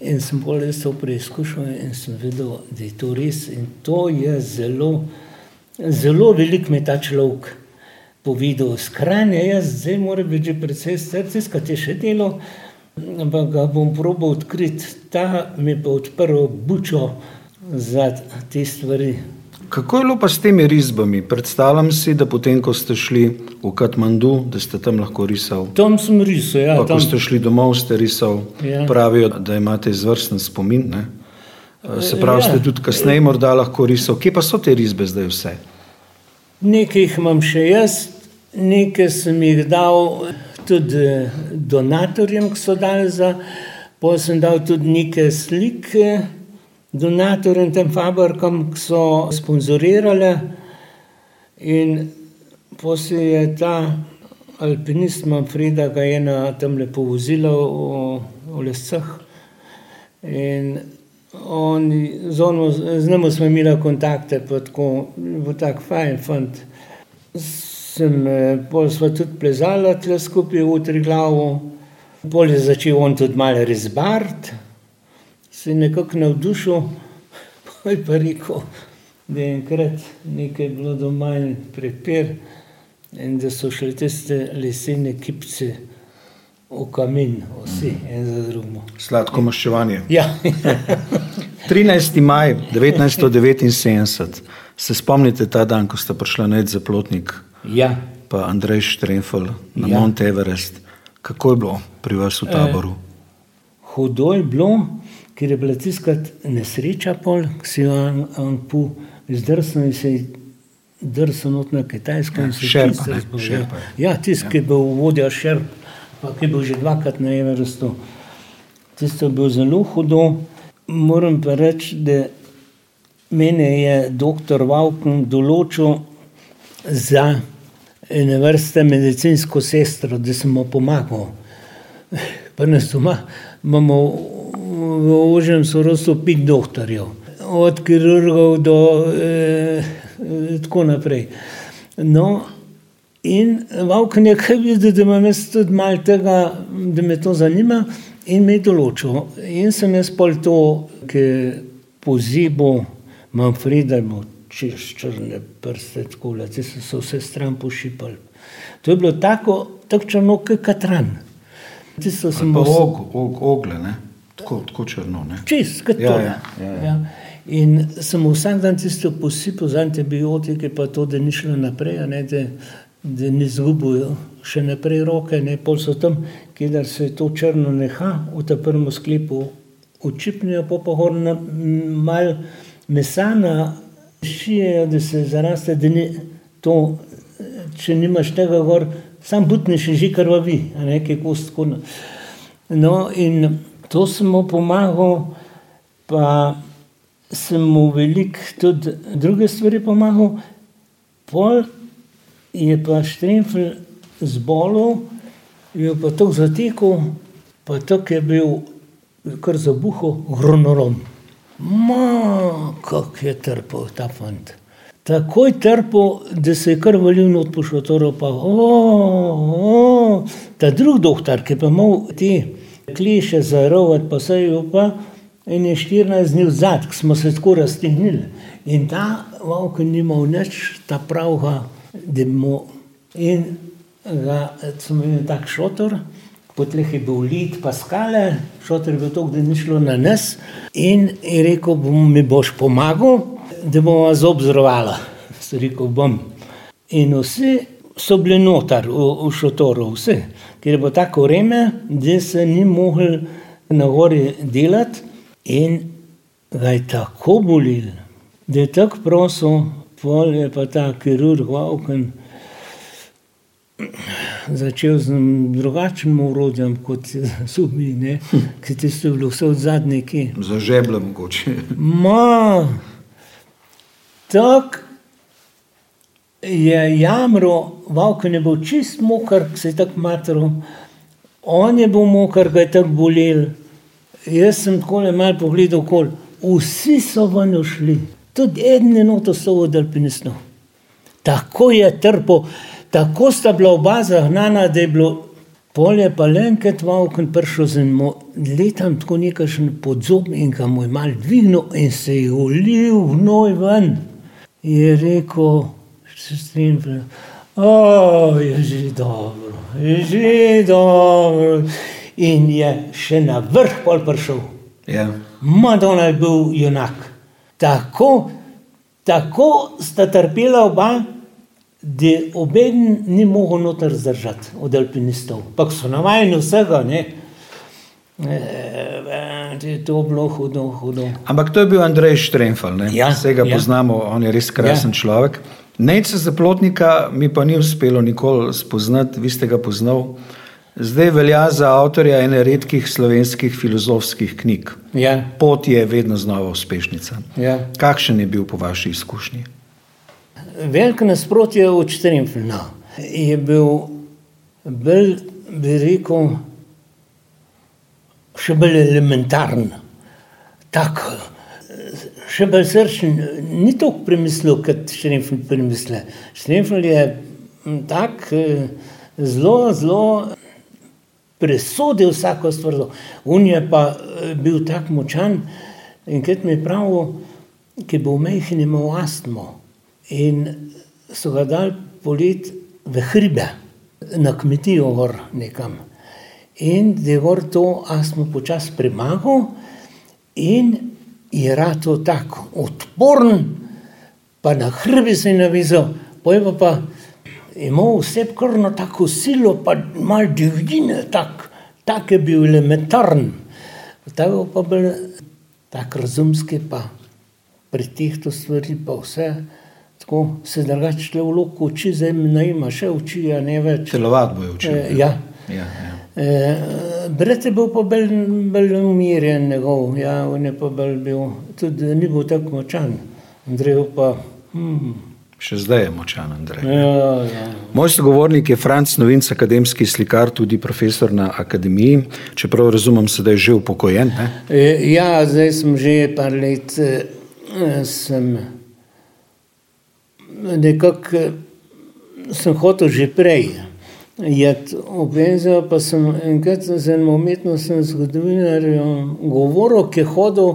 In sem pol jaz to preizkušal in sem videl, da je to res, in to je zelo, zelo veliko mi ta človek povedal iz Kranja, jaz zdaj mora biti že precej star, tiskati je še delal, ampak ga bom probal odkriti. Ta mi pa odprl bučo za te stvari. Kako je bilo pa s temi risbami? Predstavljam si, da potem, ko ste šli v Katmandu, da ste tam lahko risali. Tam sem risal, ja. Pa ko ste šli domov, ste risali. Ja. Pravijo, da imate izvrsten spomin, ne. Se pravi, ste tudi kasneje morda lahko risali. Kje pa so te risbe zdaj vse? Nekaj jih imam še jaz, nekaj sem jih dal tudi donatorjem, ke so dali za, pol sem dal tudi nekaj slik donatorjem, tem fabrikam, ke so sponzorirale. In poslije je ta alpinist Manfreda ga je na tamle povozila v, v lescah. In on, z, ono, z njim smo imeli kontakte, pa tako, bo tak fajn fant. Sem, pol sva tudi plezala tule skupaj v Triglavu, pol je začel on tudi malo rezbariti, se je nekako navdušil, *laughs* pol je pa rekel, da je enkrat nekaj bilo doma en prepir in da so šle tiste lesene kipce v kamin, vsi en za drugim. Sladko maščevanje. Ja. *laughs* 13. maj 1979, se spomnite ta dan, ko sta prišla Ned Zaplotnik ja. pa Andrej Štrenfel na Ja. Mount Everest. Kako je bilo pri vas v taboru? Hudo je bilo, ker je bila tiskati nesreča, pol, ki si jo Angpu zdrsnil in se je drsnil not na Kitajsko. je Šerpa, razbolel. Šerpa je. Ja, tisti, ki je bil vodja šerp, pa ki je bil že dvakrat na Everestu. Tisto je bilo zelo hudo. Moram pa reči, da mene je doktor Vauken določil za ene vrste medicinsko sestro, da sem mu pomagal. *laughs* Pa nas doma imamo v ožjem sorodstvu pet doktorjev, od kirurgov do eh, tako naprej. No, in Vauken je kaj videl, da imam jaz tudi malo tega, da me to zanima in me je določil. In sem jaz pol to, ki pozibo Manfreda, bo čez črne prste, tako da so se vse stran pošipali. To je bilo tako, tako črno, kot katran. Tisto sem vse- og, og, ogle, ne? Tako, tako črno. Ne? Čist, kot Ja, to. ja, ja, ja. Ja. In sem vsak dan tisto posipal z antibiotiki, pa to, da ni šlo naprej, a ne, da, da ni zgubil še naprej roke. Ne. Pol so tam, kjer se to črno neha, v tem prvem sklepu učipnijo, pa pa gor na m, mal mesa na šijejo, da se zaraste, da ni to, če nimaš tega gor, sam butniš in že krvavi, a ne, kaj kost tako. No, in to sem mu pomagal, pa sem mu veliko tudi druge stvari pomagal. Pol je pa Štremfel zbolel, je pa tako zatekel, pa tako je bil kar zabuhal gronorom. Ma, kak je trpel ta fant. Takoj trpel, da se je kar valil not po šotoru, pa o, o, ta drug doktor, ki pa imel te kliše za rovat, pa se je pa in je 14 dni vzad, ko smo se tako raztegnili. In ta valk ni imel nič, ta pravga, da mu in ga, smo imeli tak šotor, potleh je bil lid, pa skale, šotor je bil to, da ni šlo na nas in je rekel, bom, mi boš pomagal, da bomo vas obzorovala. *laughs* Sem rekel, bom. In vsi so bili notar v, v šotoru, vse, ker je bilo tako vreme, da se ni mogel na gori delati in ga je tako bolil, da je tako prosil, pol je pa ta kirurg Vauken začel z drugačnim urodjem kot zubi, ne, ki tisto je bilo vse od zadnjega. Za žeblje mogoče. Ma, tako je jamro, Vauken je bil čist moker, ki se je tako matro. On je bil moker, ga je tako bolel. Jaz sem tako le mal pogledal okoli. Vsi so ven šli, tudi en enoto so od alpinistov. Tako je trpel, tako sta bila oba zahnana, da je bilo polje pa le enkrat Vauken prišel z enim letom, tako nekakšen podzob in ga mu je mal dvignil in se je ulil gnoj ven. Je rekel, se strinjam, o, je že dobro, je že dobro. In je še na vrh pol prišel. Ja. Madonna je bil junak. Tako, tako sta trpela oba, da oben ni mogel noter zdržati od alpinistov. Pa so navajeni vsega, ne. E, je to bilo hudo, hudo. Ampak to je bil Andrej Štrenfel, ne? Ja, vse ga ja. poznamo, on je res krasen Ja. človek. Nejca zaplotnika mi pa ni uspelo nikoli spoznati, vi ste ga poznal. Zdaj velja za avtorja ene redkih slovenskih filozofskih knjig. Ja, Pot je vedno znova uspešnica. ja. Kakšen je bil po vaši izkušnji? Veliko nasprotje od Štremflna. Je bil bolj, bi rekel, še bolj elementaren, tak, še bolj srčen. Ni tako premislil, kot Štremfl premislil. Štremfl je tak zelo, zelo presodil vsako stvar. On je pa bil tako močan in kot mi je pravil, ki bo mehni imel astmo. In so ga dali polet v hribe, na kmetijo gor nekam. In da je gor to astmo počasi premagal in je rato tako odporen, pa na hrbi se je navizal, pojma pa imel vse krno tako silo, pa mal divjine, tak, tak je bil elementarn. Tako pa bil tak razumski pa pretihto stvari, pa vse. Tako se drugače le v loku uči, zdaj ne ima še uči, a ne več. Telovat bo učil. E, ja. Ja, ja. E, brat je bil pa bolj, bolj umirjen njegov, ja, on je pa bolj bil, tudi ni bil tako močan. Andrej pa, hmm, Še zdaj je močan Andrej. ja, ja. Moj sogovornik je Franc Novinc, akademski slikar, tudi profesor na akademiji, čeprav razumem, sedaj je že upokojen. Ne? E, Ja, zdaj sem že par let, eh, sem nekako eh, sem hotel že prej. Je obvezel, pa sem enkrat z enim umetnostnim zgodovinarjem govoril, ki je hodil,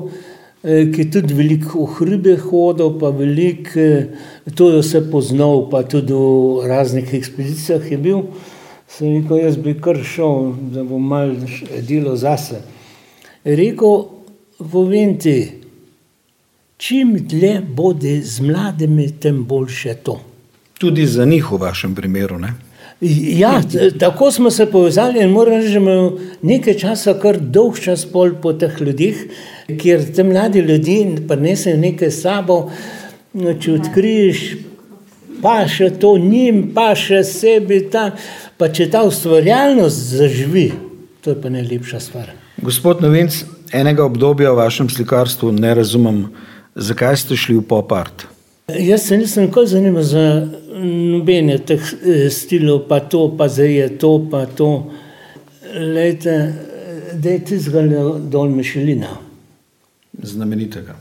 eh, ki je tudi veliko v hribe hodil, pa veliko eh, je vse poznal, pa tudi v raznih ekspedicijah je bil. Sem rekel, jaz bi kar šel, da bom malo delo zase. Rekel, povem ti, čim dlje bodi z mladimi, tem boljše to. Tudi za njih v vašem primeru. Ne? Ja, tako smo se povezali in moram reči, da imamo nekaj časa, kar dolg čas pol po teh ljudeh, kjer te mladi ljudje prinesejo nekaj sabo, če odkriješ, pa še to njim, pa še sebi, ta, pa če ta ustvarjalnost zaživi, to je pa najlepša stvar. Gospod Novinc, enega obdobja v vašem slikarstvu ne razumem, zakaj ste šli v pop art. Jaz se nisem nikoli zanimal za nobene teh eh, stilov, pa to, pa zdaj je to, pa to. Lejte, da je tizgal dol Mišelina. Znamenitega.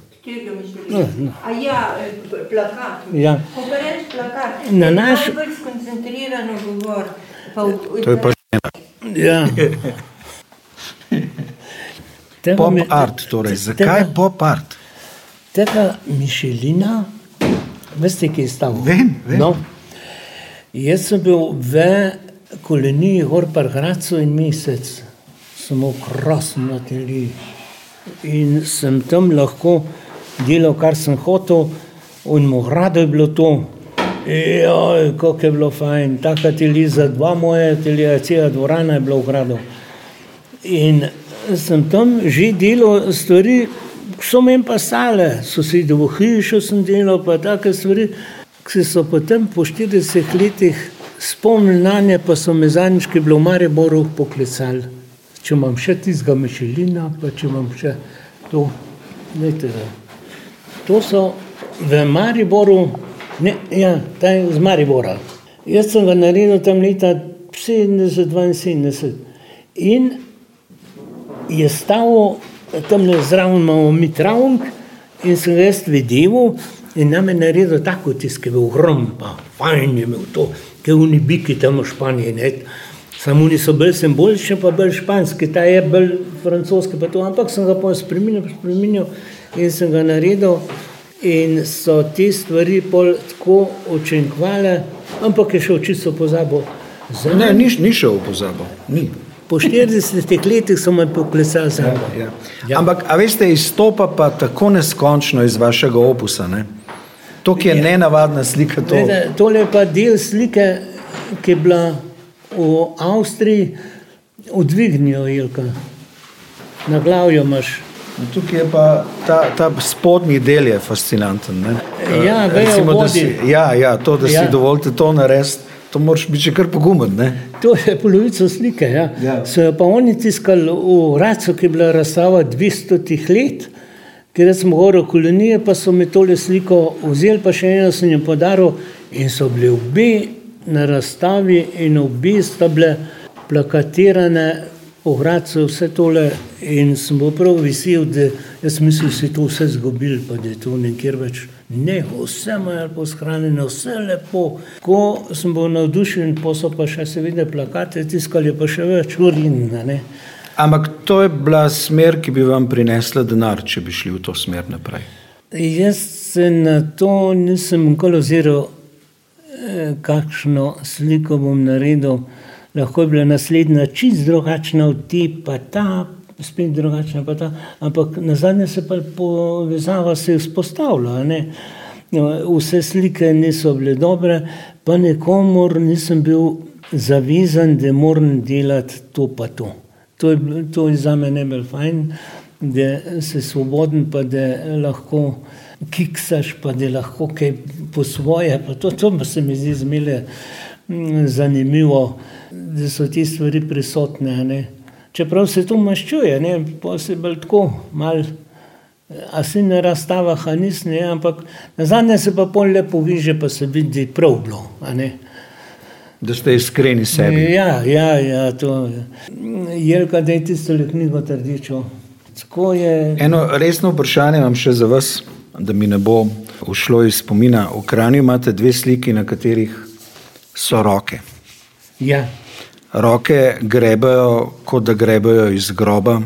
No, no. A ja, eh, plakat. Ja. Ko pa reč plakat, Na naš- najbolj skoncentrirano govor. Pa v, To je pa žena. Ja. *laughs* Tega Pop art, torej. tega- Zakaj pop art? Tega Mišelina, veste, ki je stal? Vem, vem. No, jaz sem bil v koloniji Gor Pargracu in mesec, samo krasno teli. In sem tam lahko delal, kar sem hotel, in mu rado je bilo to. Joj, kako je bilo fajn, taka teli za dva moje, teli, cela dvorana je bila v gradu. In sem tam že delal stvari, so meni pa stale, sosedovo hišo sem delal, pa take stvari, ki so potem po 40 letih spomnili na nje, pa so me zadnjič, ki je bilo v Mariboru, poklicali. Če imam še tistega mešelina, pa če imam še to, dajte, to so v Mariboru, ne, ja, ta je iz Maribora. Jaz sem ga naredil tam leta 70-72 in je stal tam zraven imamo mi travnik in sem ga jaz videl in nam je naredil tako tisk, ki je bil ogrom, pa fajn je imel to, ki oni biki tam v Španiji. Ne. Samo oni so bolj simbolični, pa bolj španski, ta je bolj francoski, pa to, ampak sem ga pa spremenil, spremenil in sem ga naredil. In so te stvari pol tako učinkovale, ampak je šel čisto pozabo. Zdaj, Ne, ni, ni šel v pozabo. Ni. Po 40 letih so me poklesali za sabo. Ja. Ampak, a veste, izstopa pa tako neskončno iz vašega opusa. Ne? To, ki je Ja. nenavadna slika, to Glede, tole je pa del slike, ki je bila v Avstriji, odvignijo Ilka. Na glavju imaš. Tukaj je pa ta, ta spodnji del je fascinanten. Ne? Ja, Eh, vejo recimo, vodi. si, ja, ja, to, da Ja. si dovolite to narediti, to moraš biti že kar pogumen. Ne? To je polovica slike. Ja. Ja. So jo pa oni tiskali v Racu, ki je bila razstava 200 let, ker sem govoril kolonije, pa so mi tole sliko vzeli, pa še eno sem jim podaril in so bili obe na razstavi in obe sta bile plakatirane, ohradce, vse tole in sem bil prav vesel, da jaz mislim, da si to vse zgubil, pa da je to nekjer več. Ne, vse imajo lepo shranjeno, vse lepo. Ko sem bil navdušen, pa so pa še seveda plakate tiskali, pa še več urin. Ampak to je bila smer, ki bi vam prinesla denar, če bi šli v to smer naprej. Jaz se na to nisem nikoli oziral, kakšno sliko bom naredil. Lahko je bila naslednja čist drugačna od te, pa ta, spet drugačna, pa ta. Ampak nazadnje se pa povezava se je vzpostavila, ne. Vse slike niso bile dobre, pa nikomur nisem bil zavezan, da moram delati to pa to. To je, to je zame najbolj fajn, da si svoboden pa da lahko kiksaš, pa da lahko kaj po svoje, pa to, to pa se mi zdi zmeraj zanimivo, da so te stvari prisotne, ne. Čeprav se to maščuje, ne, pol si bolj tako malo, a si na razstavah a nisi, ne, ampak nazadnje se pa pol le poveže pa se vidi, da je prav bilo. Da ste iskreni sebi. Ja, ja, ja, to. Jelka, daj tistole knjigo ta rdečo. Tako je. Eno resno vprašanje imam še za vas, da mi ne bo ušlo iz spomina. V Kranju imate dve sliki, na katerih so roke. Ja. Roke grebejo, kot da grebejo iz groba,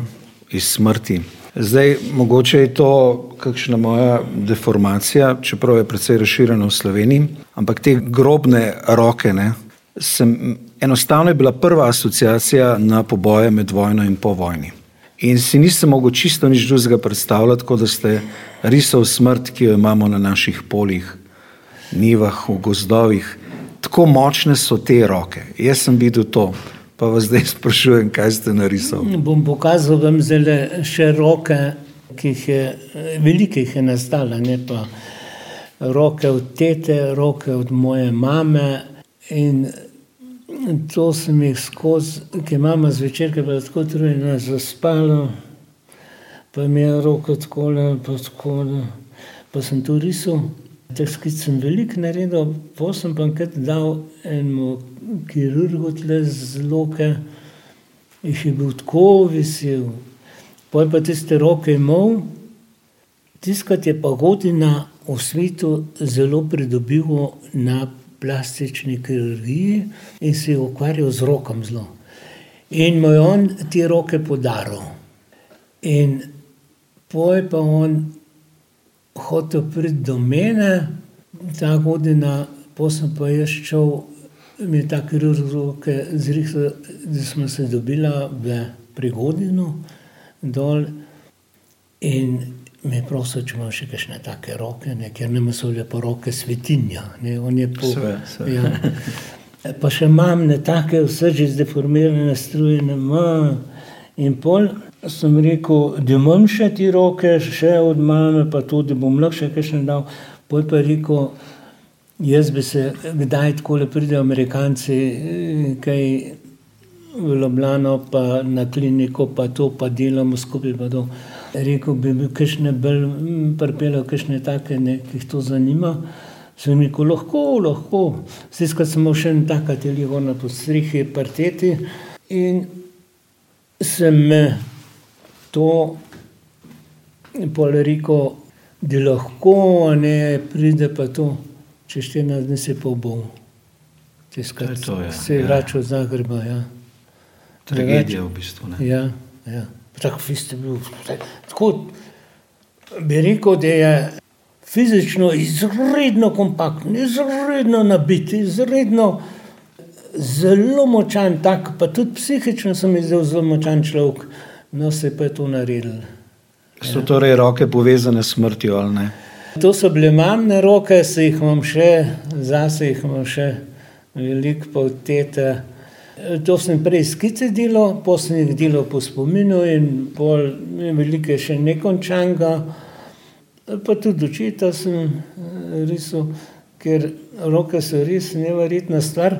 iz smrti. Zdaj, mogoče je to kakšna moja deformacija, čeprav je precej razširjeno v Sloveniji, ampak te grobne roke, ne, sem, enostavno je bila prva asociacija na poboje med vojno in po vojni. In si nisem mogel čisto nič drugega predstavljati, kot da ste risali smrt, ki jo imamo na naših poljih, nivah, v gozdovih. Tako močne so te roke. Jaz sem videl to, pa vas zdaj sprašujem, kaj ste narisali. Bom pokazal vam zdajle še roke, ki jih je, veliko jih je nastalo, ne, pa roke od tete, roke od moje mame in to sem jih skozi, ke je mama zvečer, ke je bila tako utrujena, zaspala, pa mi je roko takole pa takole, pa sem to risal. Teh skic sem veliko naredil, pol sem pa enkrat dal enemu kirurgu tule z Loke, jih je bil tako vesel. Pol je pa tiste roke imel, tiskati je pa Godina v svetu zelo pridobival na plastični kirurgiji in se je ukvarjal z rokami zelo. In mu je on te roke podaril. In pol je pa on hotel priti do mene, ta Godina, pol sem pa jaz šel, mi je ta kirurg roke zrihtal, da sva se dobila v, pri Godinu dol in me je prosil, če imam še kakšne take roke, ne, ker njemu so bile pa roke svetinja, ne, on je po. Seveda, seveda. Ja. Pa še imam ene take vse že zdeformirane, strujene, in pol sem rekel, da imam še te roke, še od mame pa to, da bom lahko še kakšne dal. Pol je pa rekel: "Jaz bi se kdaj takole pridejo Amerikanci kaj v Ljubljano pa na kliniko pa to pa delamo skupaj pa to." Je rekel: "Bi mi kakšne bolj pripeljal, kakšne take, ne, ke jih to zanima." Sem rekel: "Lahko, lahko." Tiskati sem imel še en tak atelje gor na podstrehi parketi in sem to pol rekel, da lahko, ne, pride pa to, čez štirinajst dni se je pa obul. Tiskati. To ja. Se je vračal iz Zagreba, ja. Tragedija v bistvu, ne. Ja, ja. Tako ste bil, tako bi rekel, da je fizično izredno kompakten, izredno nabit, izredno zelo močan, tak, pa tudi psihično se mi je zdel zelo močan človek. No, se je pa to naredilo. So torej roke povezane s smrtjo, ali ne? To so bile mamine roke, saj jih imam še, zase jih imam še veliko pa od tete. To sem prej skice delal, pol sem jih delal po spominu in pol veliko je še nekončanega. Pa tudi očeta sem risal, ker roke so res neverjetna stvar.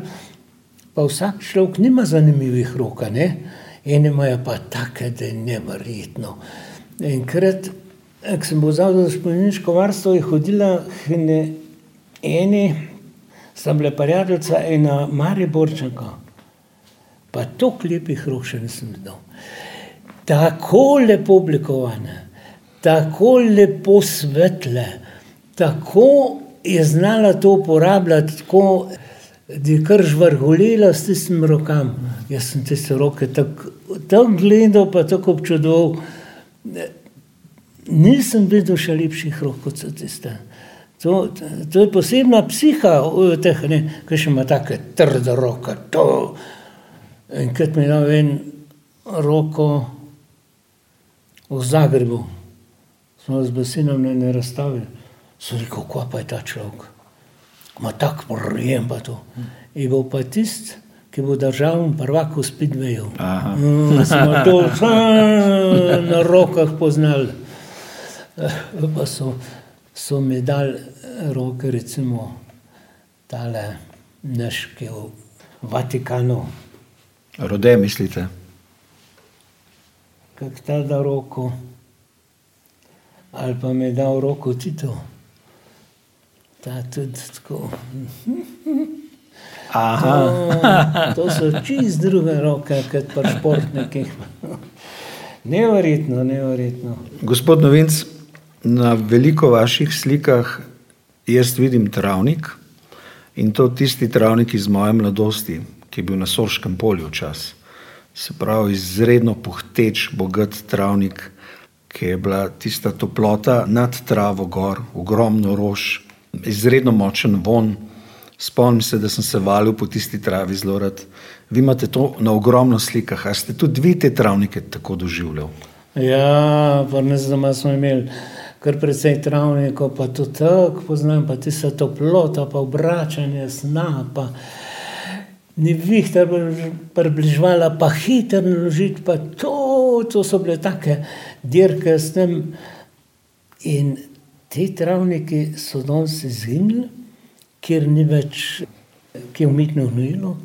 Pa vsak človek nima zanimivih rok, a ne. Eni imajo pa take, da je neverjetno. Enkrat Ko sem bil zavod za spomeniško varstvo, je hodila k eni, sta bila prijateljica, ena Mariborčanka. Pa toliko lepih rok še nisem videl. Tako lepo oblikovane, tako lepo svetle, tako je znala to uporabljati, tako da je kar žvrgolila s tistim rokom. Jaz sem tiste roke tako tak gledal, pa tako občudoval. Nisem videl še lepših rok kot so tiste. To, to je posebna psiha teh, ki še ima tako trdo roko. To. In kot mi je en roko v Zagrebu, smo z besinom na eni razstavi, so rekel, kva pa je ta človek. Ma tako prijem pa to. In bo pa tisti, ki bo držal prvak v Spidveju. Mm, smo to na rokah poznali. Pa so, so mi dali roke, recimo, tale neške v Vatikanu. Rode, mislite? Kako ta da roko, ali pa mi je dal roko Tito. Ta tudi tako. Aha. To, *laughs* to so čist druge roke, kot pri športnikih. Neverjetno, neverjetno. Gospod Novinc, na veliko vaših slikah jaz vidim travnik in to tisti travnik iz moje mladosti, ki je bil na Sorškem polju včasih. Se pravi, izredno pohteč, bogat travnik, ki je bila tista toplota nad travo gor, ogromno rož, izredno močen von. Spomnim se, da sem se valil po tisti travi zelo rad. Vi imate to na ogromno slikah, a ste tudi vi te travnike tako doživljali? Ja, pa ne znam, da smo imeli kar precej travnikov, pa to tako poznam, pa ti se toplota, pa obračanje sna, pa ni vihter približvala, pa hiter naložiti, pa to, to so bile take dirke s tem. In ti travniki so danes izginili, ker ni več, ki je umetno gnojilo.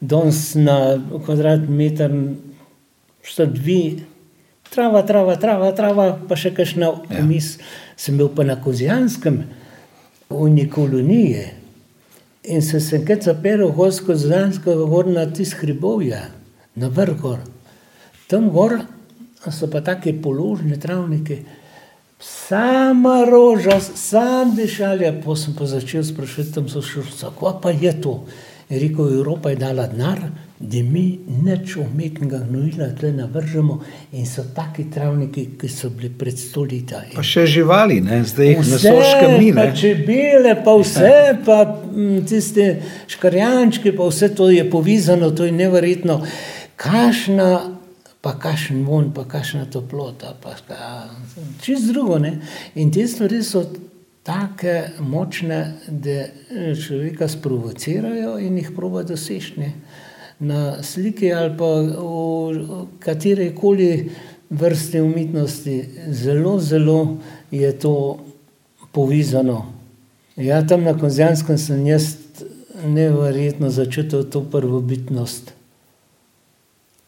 Danes na kvadratmeter sta dve, trava, trava, trava, trava pa še kakšna vmes. Ja. Sem bil pa na Kozijanskem, v Nikoloniji. In se sem kaj zapeljal v Horsko Zdansko, gor na tist hribovja, na vrhor. Tam gor so pa take položne travnike, sama roža, sam dišalja. Pa sem pa začel spraševati tam sošolca, kva pa je to? Je rekel, Evropa je dala denar, da mi neč umetnega gnojila tle navržemo in so taki travniki, ki so bili pred stoletja. Pa še živali, ne? zdaj jih na soškem ni. Pa čebele, pa vse, pa tiste škarjančki, pa vse to je povezano, to je neverjetno. Kašna, pa kašen von, pa kašna toplota, pa čist drugo. Ne? In te stvari so tako močne, da človeka sprovocirajo in jih proba dosežni na sliki ali pa v kateri koli vrsti umetnosti, zelo, zelo je to povezano. Ja, tam na Konzjanskem sem jaz neverjetno začutil to prvobitnost.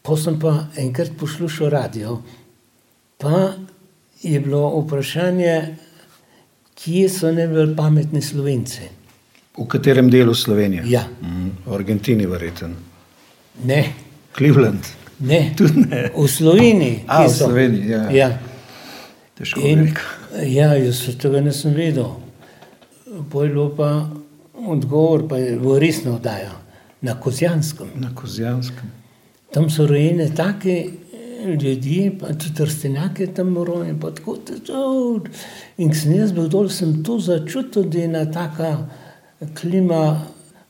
Pa sem pa enkrat poslušal radio, pa je bilo vprašanje, kje so najbolj pametni slovenci. V katerem delu Slovenije? Ja. V Argentini, verjetno. Ne. Cleveland. Ne. ne. V Sloveniji. A, v Sloveniji, ja. ja. Težko In, ja, jaz tega nisem videl. Pojlo pa odgovor, pa je bilo resno oddaja na Kozjanskem. Na Kozjanskem. Tam so rojene take ljudje, pa tudi trstenjake tam rojene, pa tako tudi. In ko sem jaz bil dol, sem to začutil, da je ena taka klima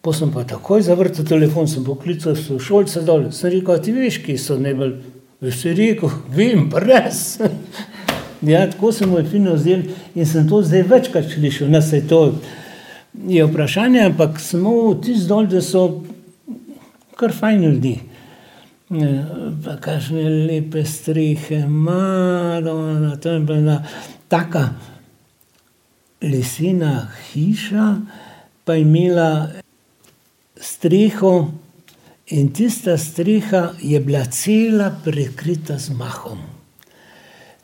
Pa sem pa takoj zavrtel telefon, sem poklical šolce dol. Sem rekel, ti veš, ki so najbolj veseli, vem, brez. *laughs* ja, tako sem moj fino vzel in sem to zdaj večkrat slišal, da se to je vprašanje, ampak samo tisti dol, da so kar fajn ljudi. Pa kakšne lepe strehe, malo na tem, ena taka lesena hiša, pa je imela streho in tista streha je bila cela prekrita z mahom.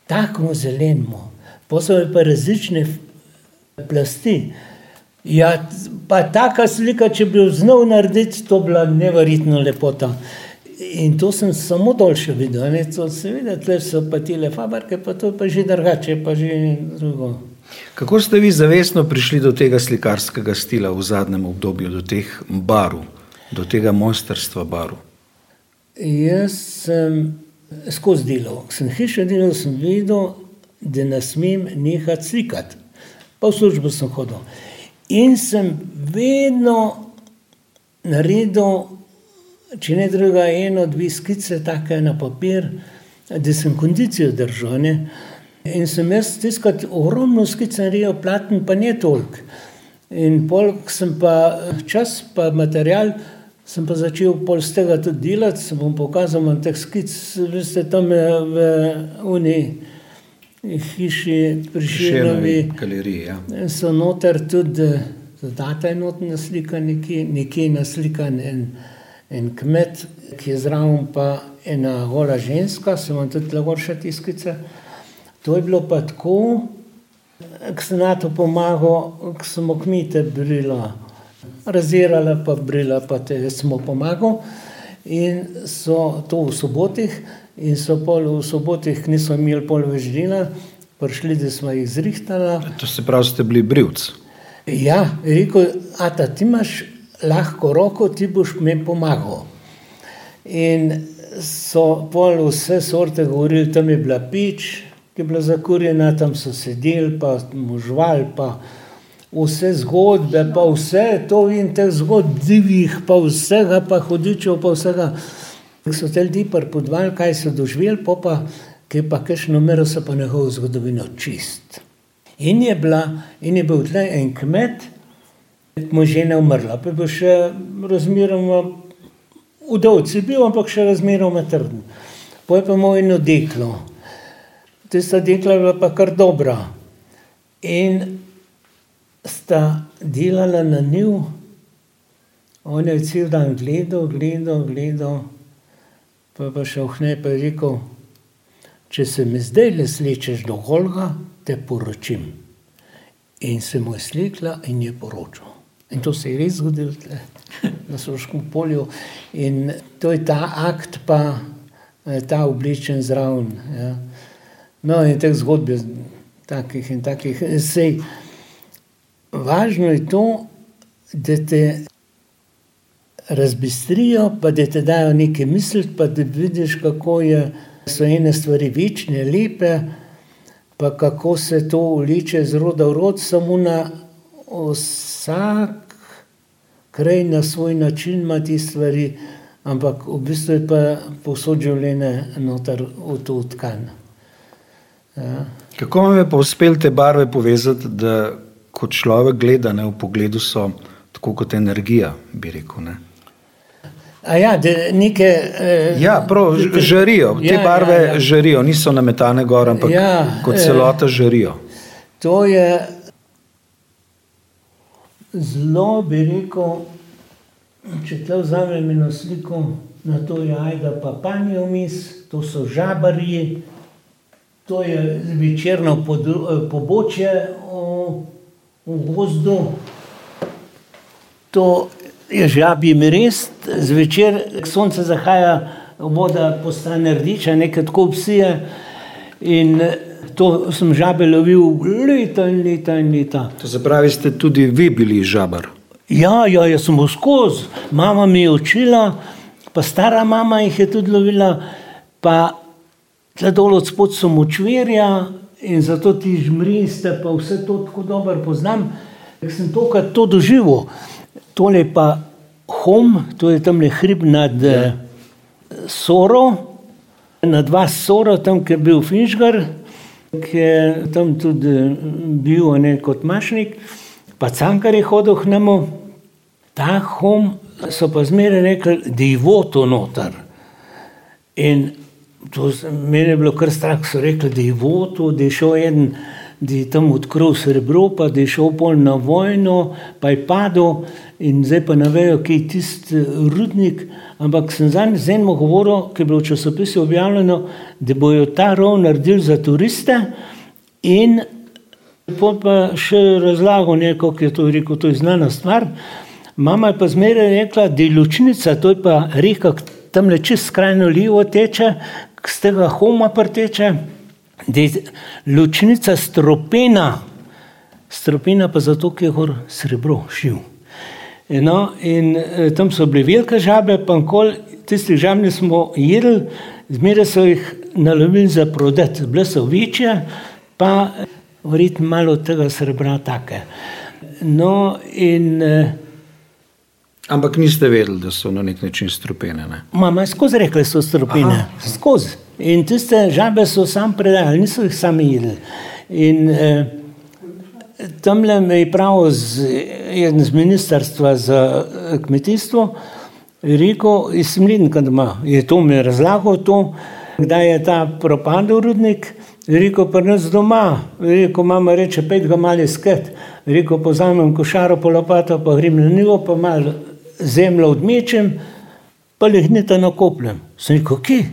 Tako zeleno, Posebej pa različne plasti. Ja, pa taka slika, če bi jo znal narediti, to bila neverjetno lepota. In to sem samo dolje videl, ne, to seveda, tle so pa tile fabrike, pa to je pa že drugače, pa že drugo. Kako ste vi zavestno prišli do tega slikarskega stila v zadnjem obdobju, do teh barv, do tega mojstrstva barv? Jaz sem skozi delo, sem hiše delal, sem videl, da ne smem nehati slikati. Pa v službo sem hodil. In sem vedno naredil, če ne druga, eno, dve skice, tako na papir, da sem kondicijo držal. Ne? In sem jaz tiskal ogromno skic naredil, platen pa ne toliko. In pol sem pa čas, pa material, sem pa začel pol z tega tudi delati, se bom pokazal, imam teh skic, veste, tam v Uni hiši priširjeni. galeriji. Ja. So noter tudi zadata enotna slika, nekje, nekje naslikan en, en kmet, ki je zraven pa ena gola ženska, se vam tudi lahko še tiskice. To je bilo pa tako, ko sem na to pomagal, ko smo kmete brila, razirala pa brila, pa te smo pomagal. In so to v sobotih, in so pol v sobotih, niso imeli pol več dela, prišli, da smo jih zrihtali. To se pravi, ste bili brivci. Ja, rekel, ata, ti imaš lahko roko, ti boš mi pomagal. In so pol vse sorte govorili, tam je bila pič, ki je bila zakurjena, tam so sedeli, pa možval, pa vse zgodbe, pa vse to in teh zgodb divjih, pa vsega, pa hudičev, pa vsega. Ko so te ljudi prepodvali, kaj so doživeli, pa pa, ki pa kakšno mero so pa njegovo zgodovino čist. In je, bila, in je bil tle en kmet, mu žena umrla, pa je bil še razmeroma udovci bil, ampak še razmeroma trden. Poje pa imel eno deklo. Tista dekla je bila pa kar dobra. In sta delala na njiv, on je cel dan gledal, gledal, gledal, pa je pa šel k njej pa je rekel, če se mi zdajle slečeš do Golga, te poročim. In se mu je slekla in je poročil. In to se je res zgodilo tle, na Soškem polju. In to je ta akt, pa ta oblečen zraven. Ja. No, in teh zgodb je takih in takih. Sej, važno je to, da te razbistrijo, pa da te dajo nekaj misliti, pa da vidiš, kako je, so ene stvari večne, lepe, pa kako se to vleče z roda v rod, samo na vsak kraj na svoj način ima te stvari, ampak v bistvu je pa povsod življenje noter v to vtkano. Ja. Kako vam je pa uspelo te barve povezati, da ko človek gleda, ne, v pogledu so tako kot energija, bi rekel. Ne? A ja, da neke. Eh, Ja, prav, ž- žarijo, te Ja, barve ja, ja. žarijo, niso nametane gor, ampak Ja, kot eh. celota žarijo. To je zelo, bi rekel, če te vzamem eno sliko, na to je ajda pa panje vmes, to so žabarji, to je večerno pobočje v, v gozdu. To je žabji mrest, zvečer, sonce zahaja, voda postane rdeča, nekaj tako psije. In to sem žabe lovil leta in leta in leta. To se pravi, ste tudi vi bili žabar. Ja, ja, jaz sem skozi, mama mi je učila, pa stara mama jih je tudi lovila, pa tle dol od spod so močvirja in zato ti žmriste, pa vse to tako dobro poznam. Ker sem tokrat to doživel. Tole pa hom, to je tam le hrib nad ja. Soro, na dva Soro, tam, kjer je bil Finžgar, ki je tam tudi eh, bil ne, kot mašnik, pa cankar je hodil k njemu. Ta hom so pa zmeraj rekli, da je voto noter. In to meni je bilo kar strah, so rekli, da je voto, da je šel en, da je tam odkril srebro, pa da je šel pol na vojno, pa je padel in zdaj pa ne vejo, kje je tisti rudnik. Ampak sem zadnjič z enim govoril, ki je bilo v časopisu objavljeno, da bojo ta rov naredili za turiste in Pol pa še razlagal neko, ki je to rekel, to je znana stvar. Mama je pa zmeraj rekla, da je lučnica, to je pa reka, tam le čez skrajno levo teče, z tega homa preteče, da je lučnica stropena, stropena pa zato, ker je gor srebro šiv. No, in eh, tam so bile velike žabe, pa nikoli tistih žab nismo jedli, zmeraj so jih nalovili za prodati, bile so večje, pa verjetno malo tega srebra take. No, in eh, Ampak niste vedeli, da so na nek način strupene. Ne? Mama je skozi rekla, da so stropine, Aha. skozi. In tiste žabe so sam predajali, niso jih sami jedli. In eh, tam le me je prav z, eden z ministrstva za eh, kmetijstvo rekel, iz Mlinka doma, je to mi razlagal, to, kdaj je ta propadel rudnik. Rekel pa nas doma, rekel mama reče, pet ga mali sket. Rekel pozamem košaro po lopato, pa grem na nivo, pa malo zemljo odmečem, pa lehnite na koplem. Sem rekel, kje?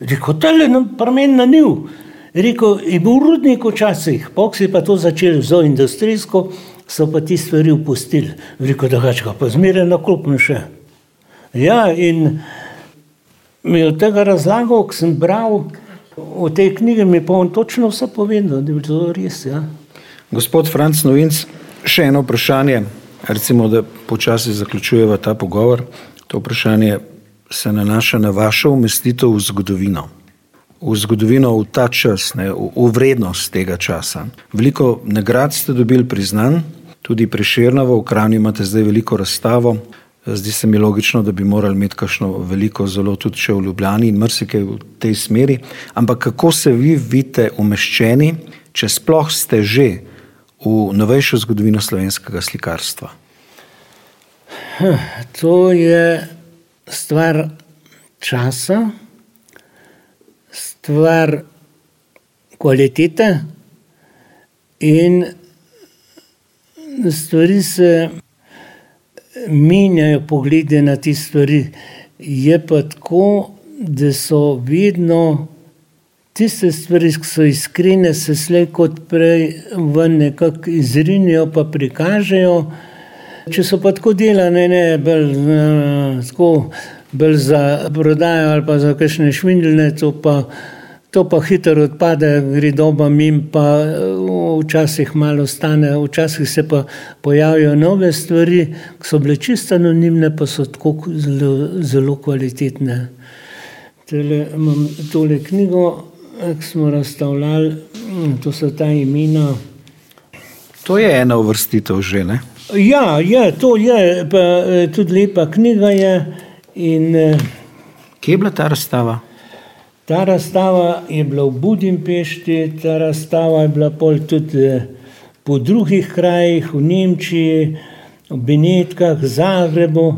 Rekel, tale na pramen na niv. Rekel, je bil rudnik včasih, pok si pa to začeli z industrijsko, so pa ti stvari upustili. Rekel, da ga pa zmeraj na koplem še. Ja, in mi od tega razlagal, ko sem bral v tej knjigi, mi pa on točno vse povedal, da je bilo to res. Ja. Gospod Franc Novinc, še eno vprašanje, recimo, da počasi zaključujeva ta pogovor. To vprašanje se nanaša na vašo umestitev v zgodovino. V zgodovino, v ta čas, ne, v, v vrednost tega časa. Veliko nagrad ste dobili priznan, tudi preširnovo, v Kranju imate zdaj veliko razstavo. Zdi se mi logično, da bi morali imeti kakšno veliko, zelo tudi še v Ljubljani in marsikaj v tej smeri. Ampak kako se vi vidite umeščeni, če sploh ste že v novejšo zgodovino slovenskega slikarstva? To je stvar časa, stvar kvalitete in stvari se menjajo, poglede na te stvari. Je pa tako, da so vedno tiste stvari, ki so iskrene, se slej kot prej ven nekako izrinijo, pa prikažejo. Če so pa tako delane, ne bolj, uh, tako, bolj za prodajo ali pa za kakšne švindlne, to pa, to pa hitro odpade, gre doba mim, pa uh, včasih malo stane, včasih se pa pojavijo nove stvari, ki so bile čisto anonimne, pa so tako zelo, zelo kvalitetne. Tele, imam tole knjigo, ki smo razstavljali, mm, to so ta imena. To je ena uvrstitev že, ne? Ja, je, to je, pa eh, tudi lepa knjiga je. In, eh, Kje je bila ta razstava? Ta razstava je bila v Budimpešti, ta razstava je bila pol tudi eh, po drugih krajih, v Nemčiji, v Benetkah, Zagrebu.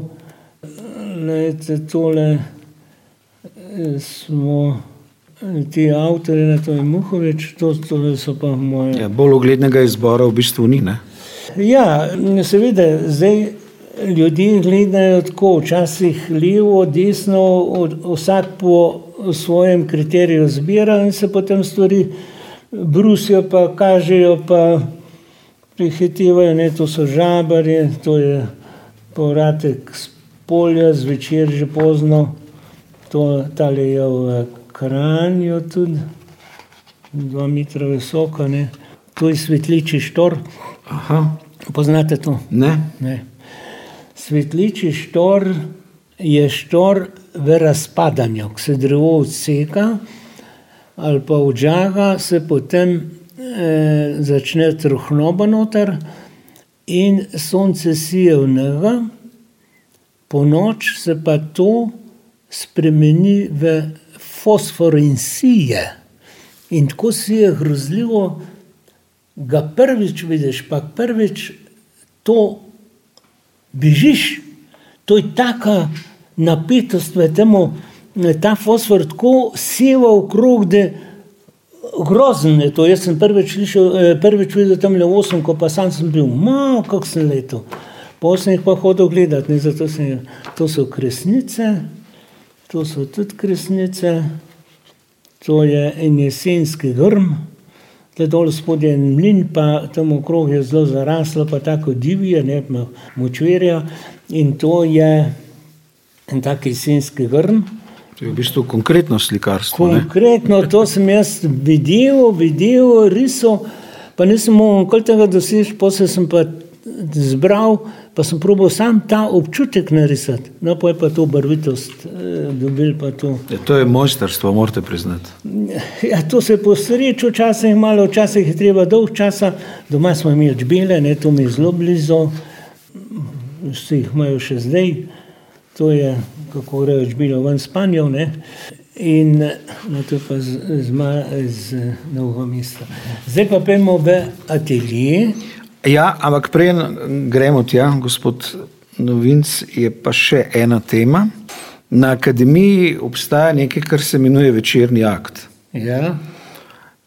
Lejte, tole eh, smo ti avtori, na to je Muhovič, to, to so pa moje. Ja, bolj uglednega izbora v bistvu ni. Ne? Ja, seveda, zdaj ljudje gledajo tako, včasih levo, desno, od- vsak po svojem kriteriju zbira in se potem stvari brusijo, pa kažejo, pa prihitevajo, ne, to so žabarje, to je povratek z polja, zvečer že pozno, to tale je v Kranju tudi, dva metra visoko, ne. to je svetliči štor. Aha, Poznate to? ne. Ne. Svetliči štor je štor v razpadanju, ko se drevo odseka ali pa odžaga, se potem eh, začne trohnoba noter in sonce sije v njega, po noč se pa to spremeni v fosfor in sije. In tako sije grozljivo, ga prvič vidiš, pa prvič to bežiš. To je taka napetost v temu, ta fosfor tako seva v krog, da grozen je to. Jaz sem prvič, slišal, eh, prvič videl tam le osem, ko pa sam sem bil, malo kako sem. Potem sem jih pa hodil gledati, sem, to so kresnice, to so tudi kresnice, to je en jesenski grm, Tle dol spodaj je mlin, pa tam okrog je zelo zaraslo, pa tako divje, ne, ima močvirja. In to je en tak jesenski grm. To je v bistvu konkretno slikarstvo. ne? Konkretno to sem jaz videl, videl, risal, pa nisem mogel tega doseči, potem sem pa zbral, pa sem probal sam ta občutek narisati. No, pa je pa to barvitost eh, dobil pa to. Ja, to je mojsterstvo, morate priznati. Ja, to se posreči včasih malo, včasih je treba dolg časa. Doma smo imeli čbele, ne, to mi je zelo blizu, vsi jih imajo še zdaj. To je, kako grejo čbele ven spanjo, ne. In no, to pa z, z, z Novega mesta. Zdaj pa pojmo v atelje. Ja, ampak preden gremo tja, gospod Novinc, je pa še ena tema. Na akademiji obstaja nekaj, kar se imenuje večerni akt. Ja,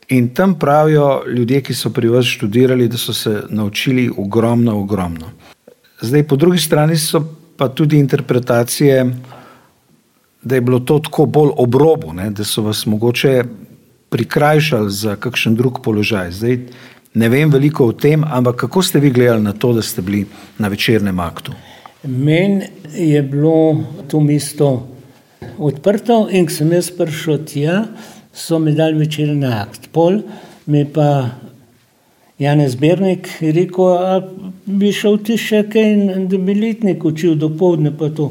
In tam pravijo ljudje, ki so pri vas študirali, da so se naučili ogromno, ogromno. Zdaj, po drugi strani so pa tudi interpretacije, da je bilo to tako bolj obrobo, ne, da so vas mogoče prikrajšali za kakšen drug položaj. Zdaj, ne vem veliko o tem, ampak kako ste vi gledali na to, da ste bili na večernem aktu? Meni je bilo to mesto odprto in ko sem jaz prišel tja, so mi dali večerni akt. Pol mi pa Janez Bernik rekel, a bi šel ti še kaj, da bi letnik učil do povdne pa to.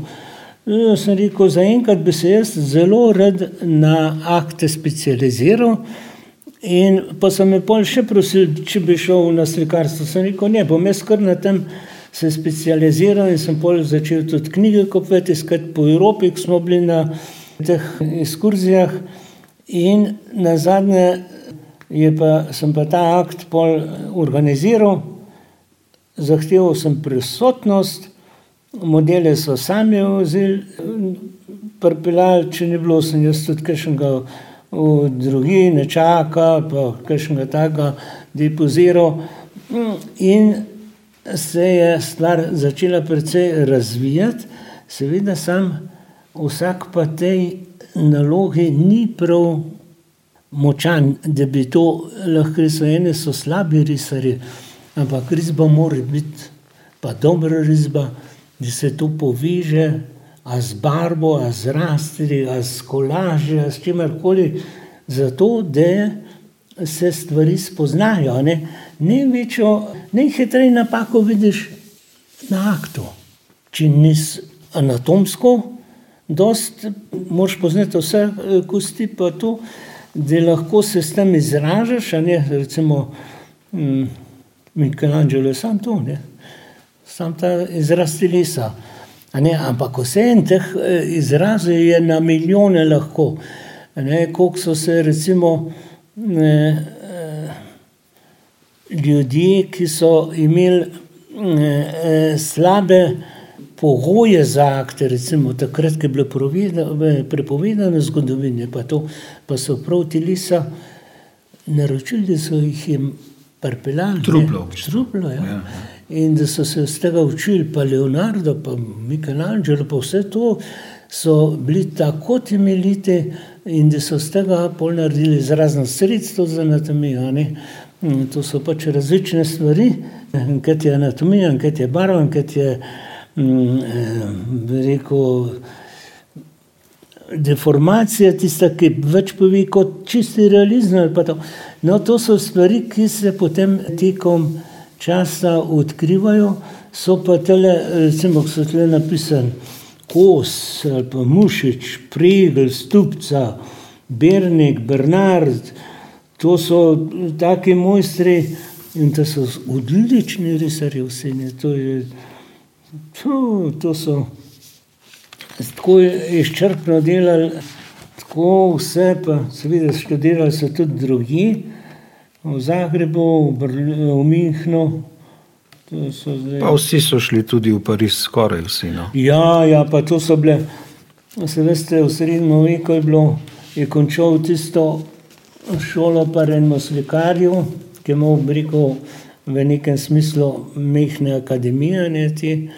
Jaz sem rekel, zaenkrat bi se jaz zelo rad na akte specializiral. In pa so me pol še prosili, če bi šel na slikarstvo. Sem rekel, ne, bom jaz kar na tem se specializiral in sem pol začel tudi knjige kopati, iskati po Evropi, ko smo bili na teh ekskurzijah. In na zadnje je pa, sem pa ta akt pol organiziral, zahteval sem prisotnost, modele so sami vzeli, če ni bilo, sem jaz tudi kakšnega v drugi ne čaka, pa kakšnega takega depoziral. In se je stvar začela precej razvijati, seveda sam vsak pa tej nalogi ni prav močan, da bi to lahko risal. Eni so slabi risarji, ampak risba mora biti pa dobra risba, da se to poveže, a z barvo, a z rastri, a s kolaži, a s čimerkoli, zato da se stvari spoznajo. Ne? Največjo, najhitreje napako vidiš na aktu. Če nisi anatomsko, dosti moraš poznati vse eh, kosti, pa to, da lahko se s tem izražaš, ne, recimo mm, Michelangelo je sam to, ne. Sam ta izraz telesa. Ne, ampak vseeno teh eh, izrazov je na milijone lahko. Ne, koliko so se recimo eh, eh, ljudje, ki so imeli eh, slabe pogoje za akte, recimo takrat, ko je bilo prepovedano v zgodovini, pa, to, pa so prav telesa naročili, da so jih jim pripeljali. ne. Truplo bistvu. Truplo, ja. Ja. In da so se iz tega učili, pa Leonardo, pa Michelangelo, pa vse to so bili tako temeljiti in da so iz tega pol naredili razno sredstvo za anatomijo. ne. Mm, To so pač različne stvari, kot je anatomija, kot je barva, kot je, mm, eh, rekel, deformacija, tista, ki več pove kot čisti realizem. to. No, to so stvari, ki se potem tekom časa odkrivajo, so pa tele, recimo, ko so tle napisani Kos ali pa Mušič, Pregl, Stupca, Bernik, Bernard, to so taki mojstri in to so odlični risarji vsi. ne, To, to, to so tako izčrpno delali, tako vse, pa seveda študirali so tudi drugi, v Zagrebu, v, v so zdaj. Pa vsi so šli tudi v Pariz, skoraj vsi. No. Ja, ja, pa to so bile, se veste, v srednjem veku je bilo, je končal tisto šolo pa enemu slikarju, ki je imel, bi rekel, v nekem smislu mehne akademije, ne, ti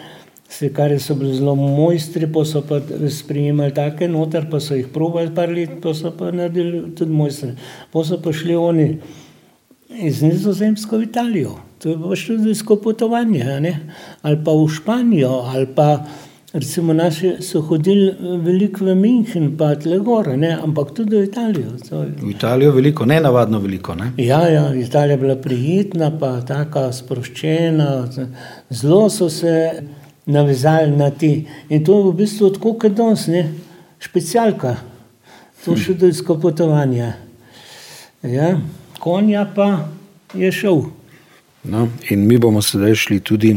slikarji so bili zelo mojstri, pa so pa sprejemali take noter, pa so jih probali par let, pa so pa naredili tudi mojstre. Pa so pa šli oni iz Nizozemske v Italijo. To je bilo študijsko potovanje, ali pa v Španijo, ali pa recimo naši so hodili veliko v München, pa tle gore, ne? ampak tudi v Italijo. V Italijo veliko, ne navadno veliko. Ne? Ja, ja, Italija je bila prijetna, pa tako sproščena, zelo so se navezali na ti. In to je v bistvu tako, kot danes, specialka, to hm. študijsko potovanje. Ja, konja pa je šel. No, in mi bomo sedaj šli tudi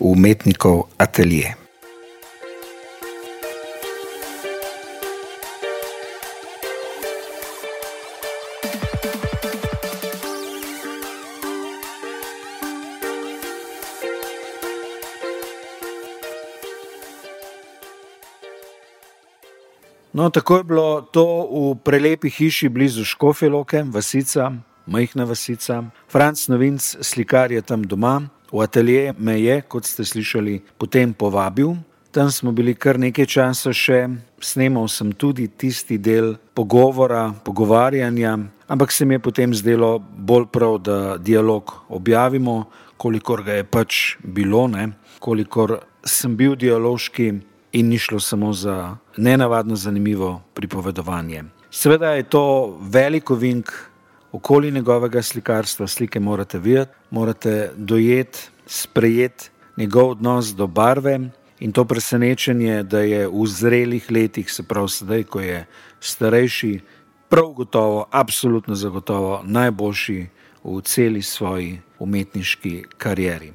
v umetnikov atelje. No, tako je bilo to v prelepi hiši blizu Škofeloke, vasica, majhna vasica. Franc Novinc, slikar je tam doma, v atelje me je, kot ste slišali, potem povabil. Tam smo bili kar nekaj časa še, snemal sem tudi tisti del pogovora, pogovarjanja, ampak se mi je potem zdelo bolj prav, da dialog objavimo, kolikor ga je pač bilo, ne? kolikor sem bil dialoški in ni šlo samo za nenavadno zanimivo pripovedovanje. Sveda je to veliko vink okoli njegovega slikarstva, slike morate videti, morate dojeti, sprejeti njegov odnos do barve in to presenečenje, da je v zrelih letih, se pravi sedaj, ko je starejši, prav gotovo, absolutno zagotovo najboljši v celi svoji umetniški karieri.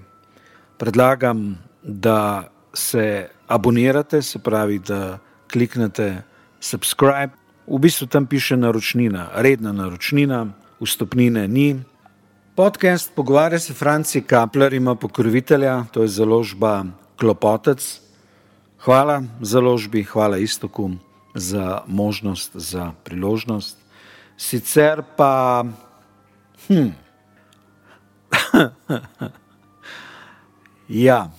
Predlagam, da se abonirate, se pravi, da kliknete subscribe. V bistvu tam piše naročnina, redna naročnina, vstopnine ni. Podcast Pogovarja se Franci Kapler ima pokrovitelja, to je založba Klopotec. Hvala založbi, hvala istoku za možnost, za priložnost. Sicer pa. Hm. *laughs* ja.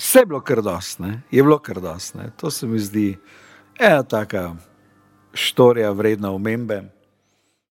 Vse je bilo kar dosne, je bilo kar dosne. To se mi zdi ena taka štorija vredna omembe.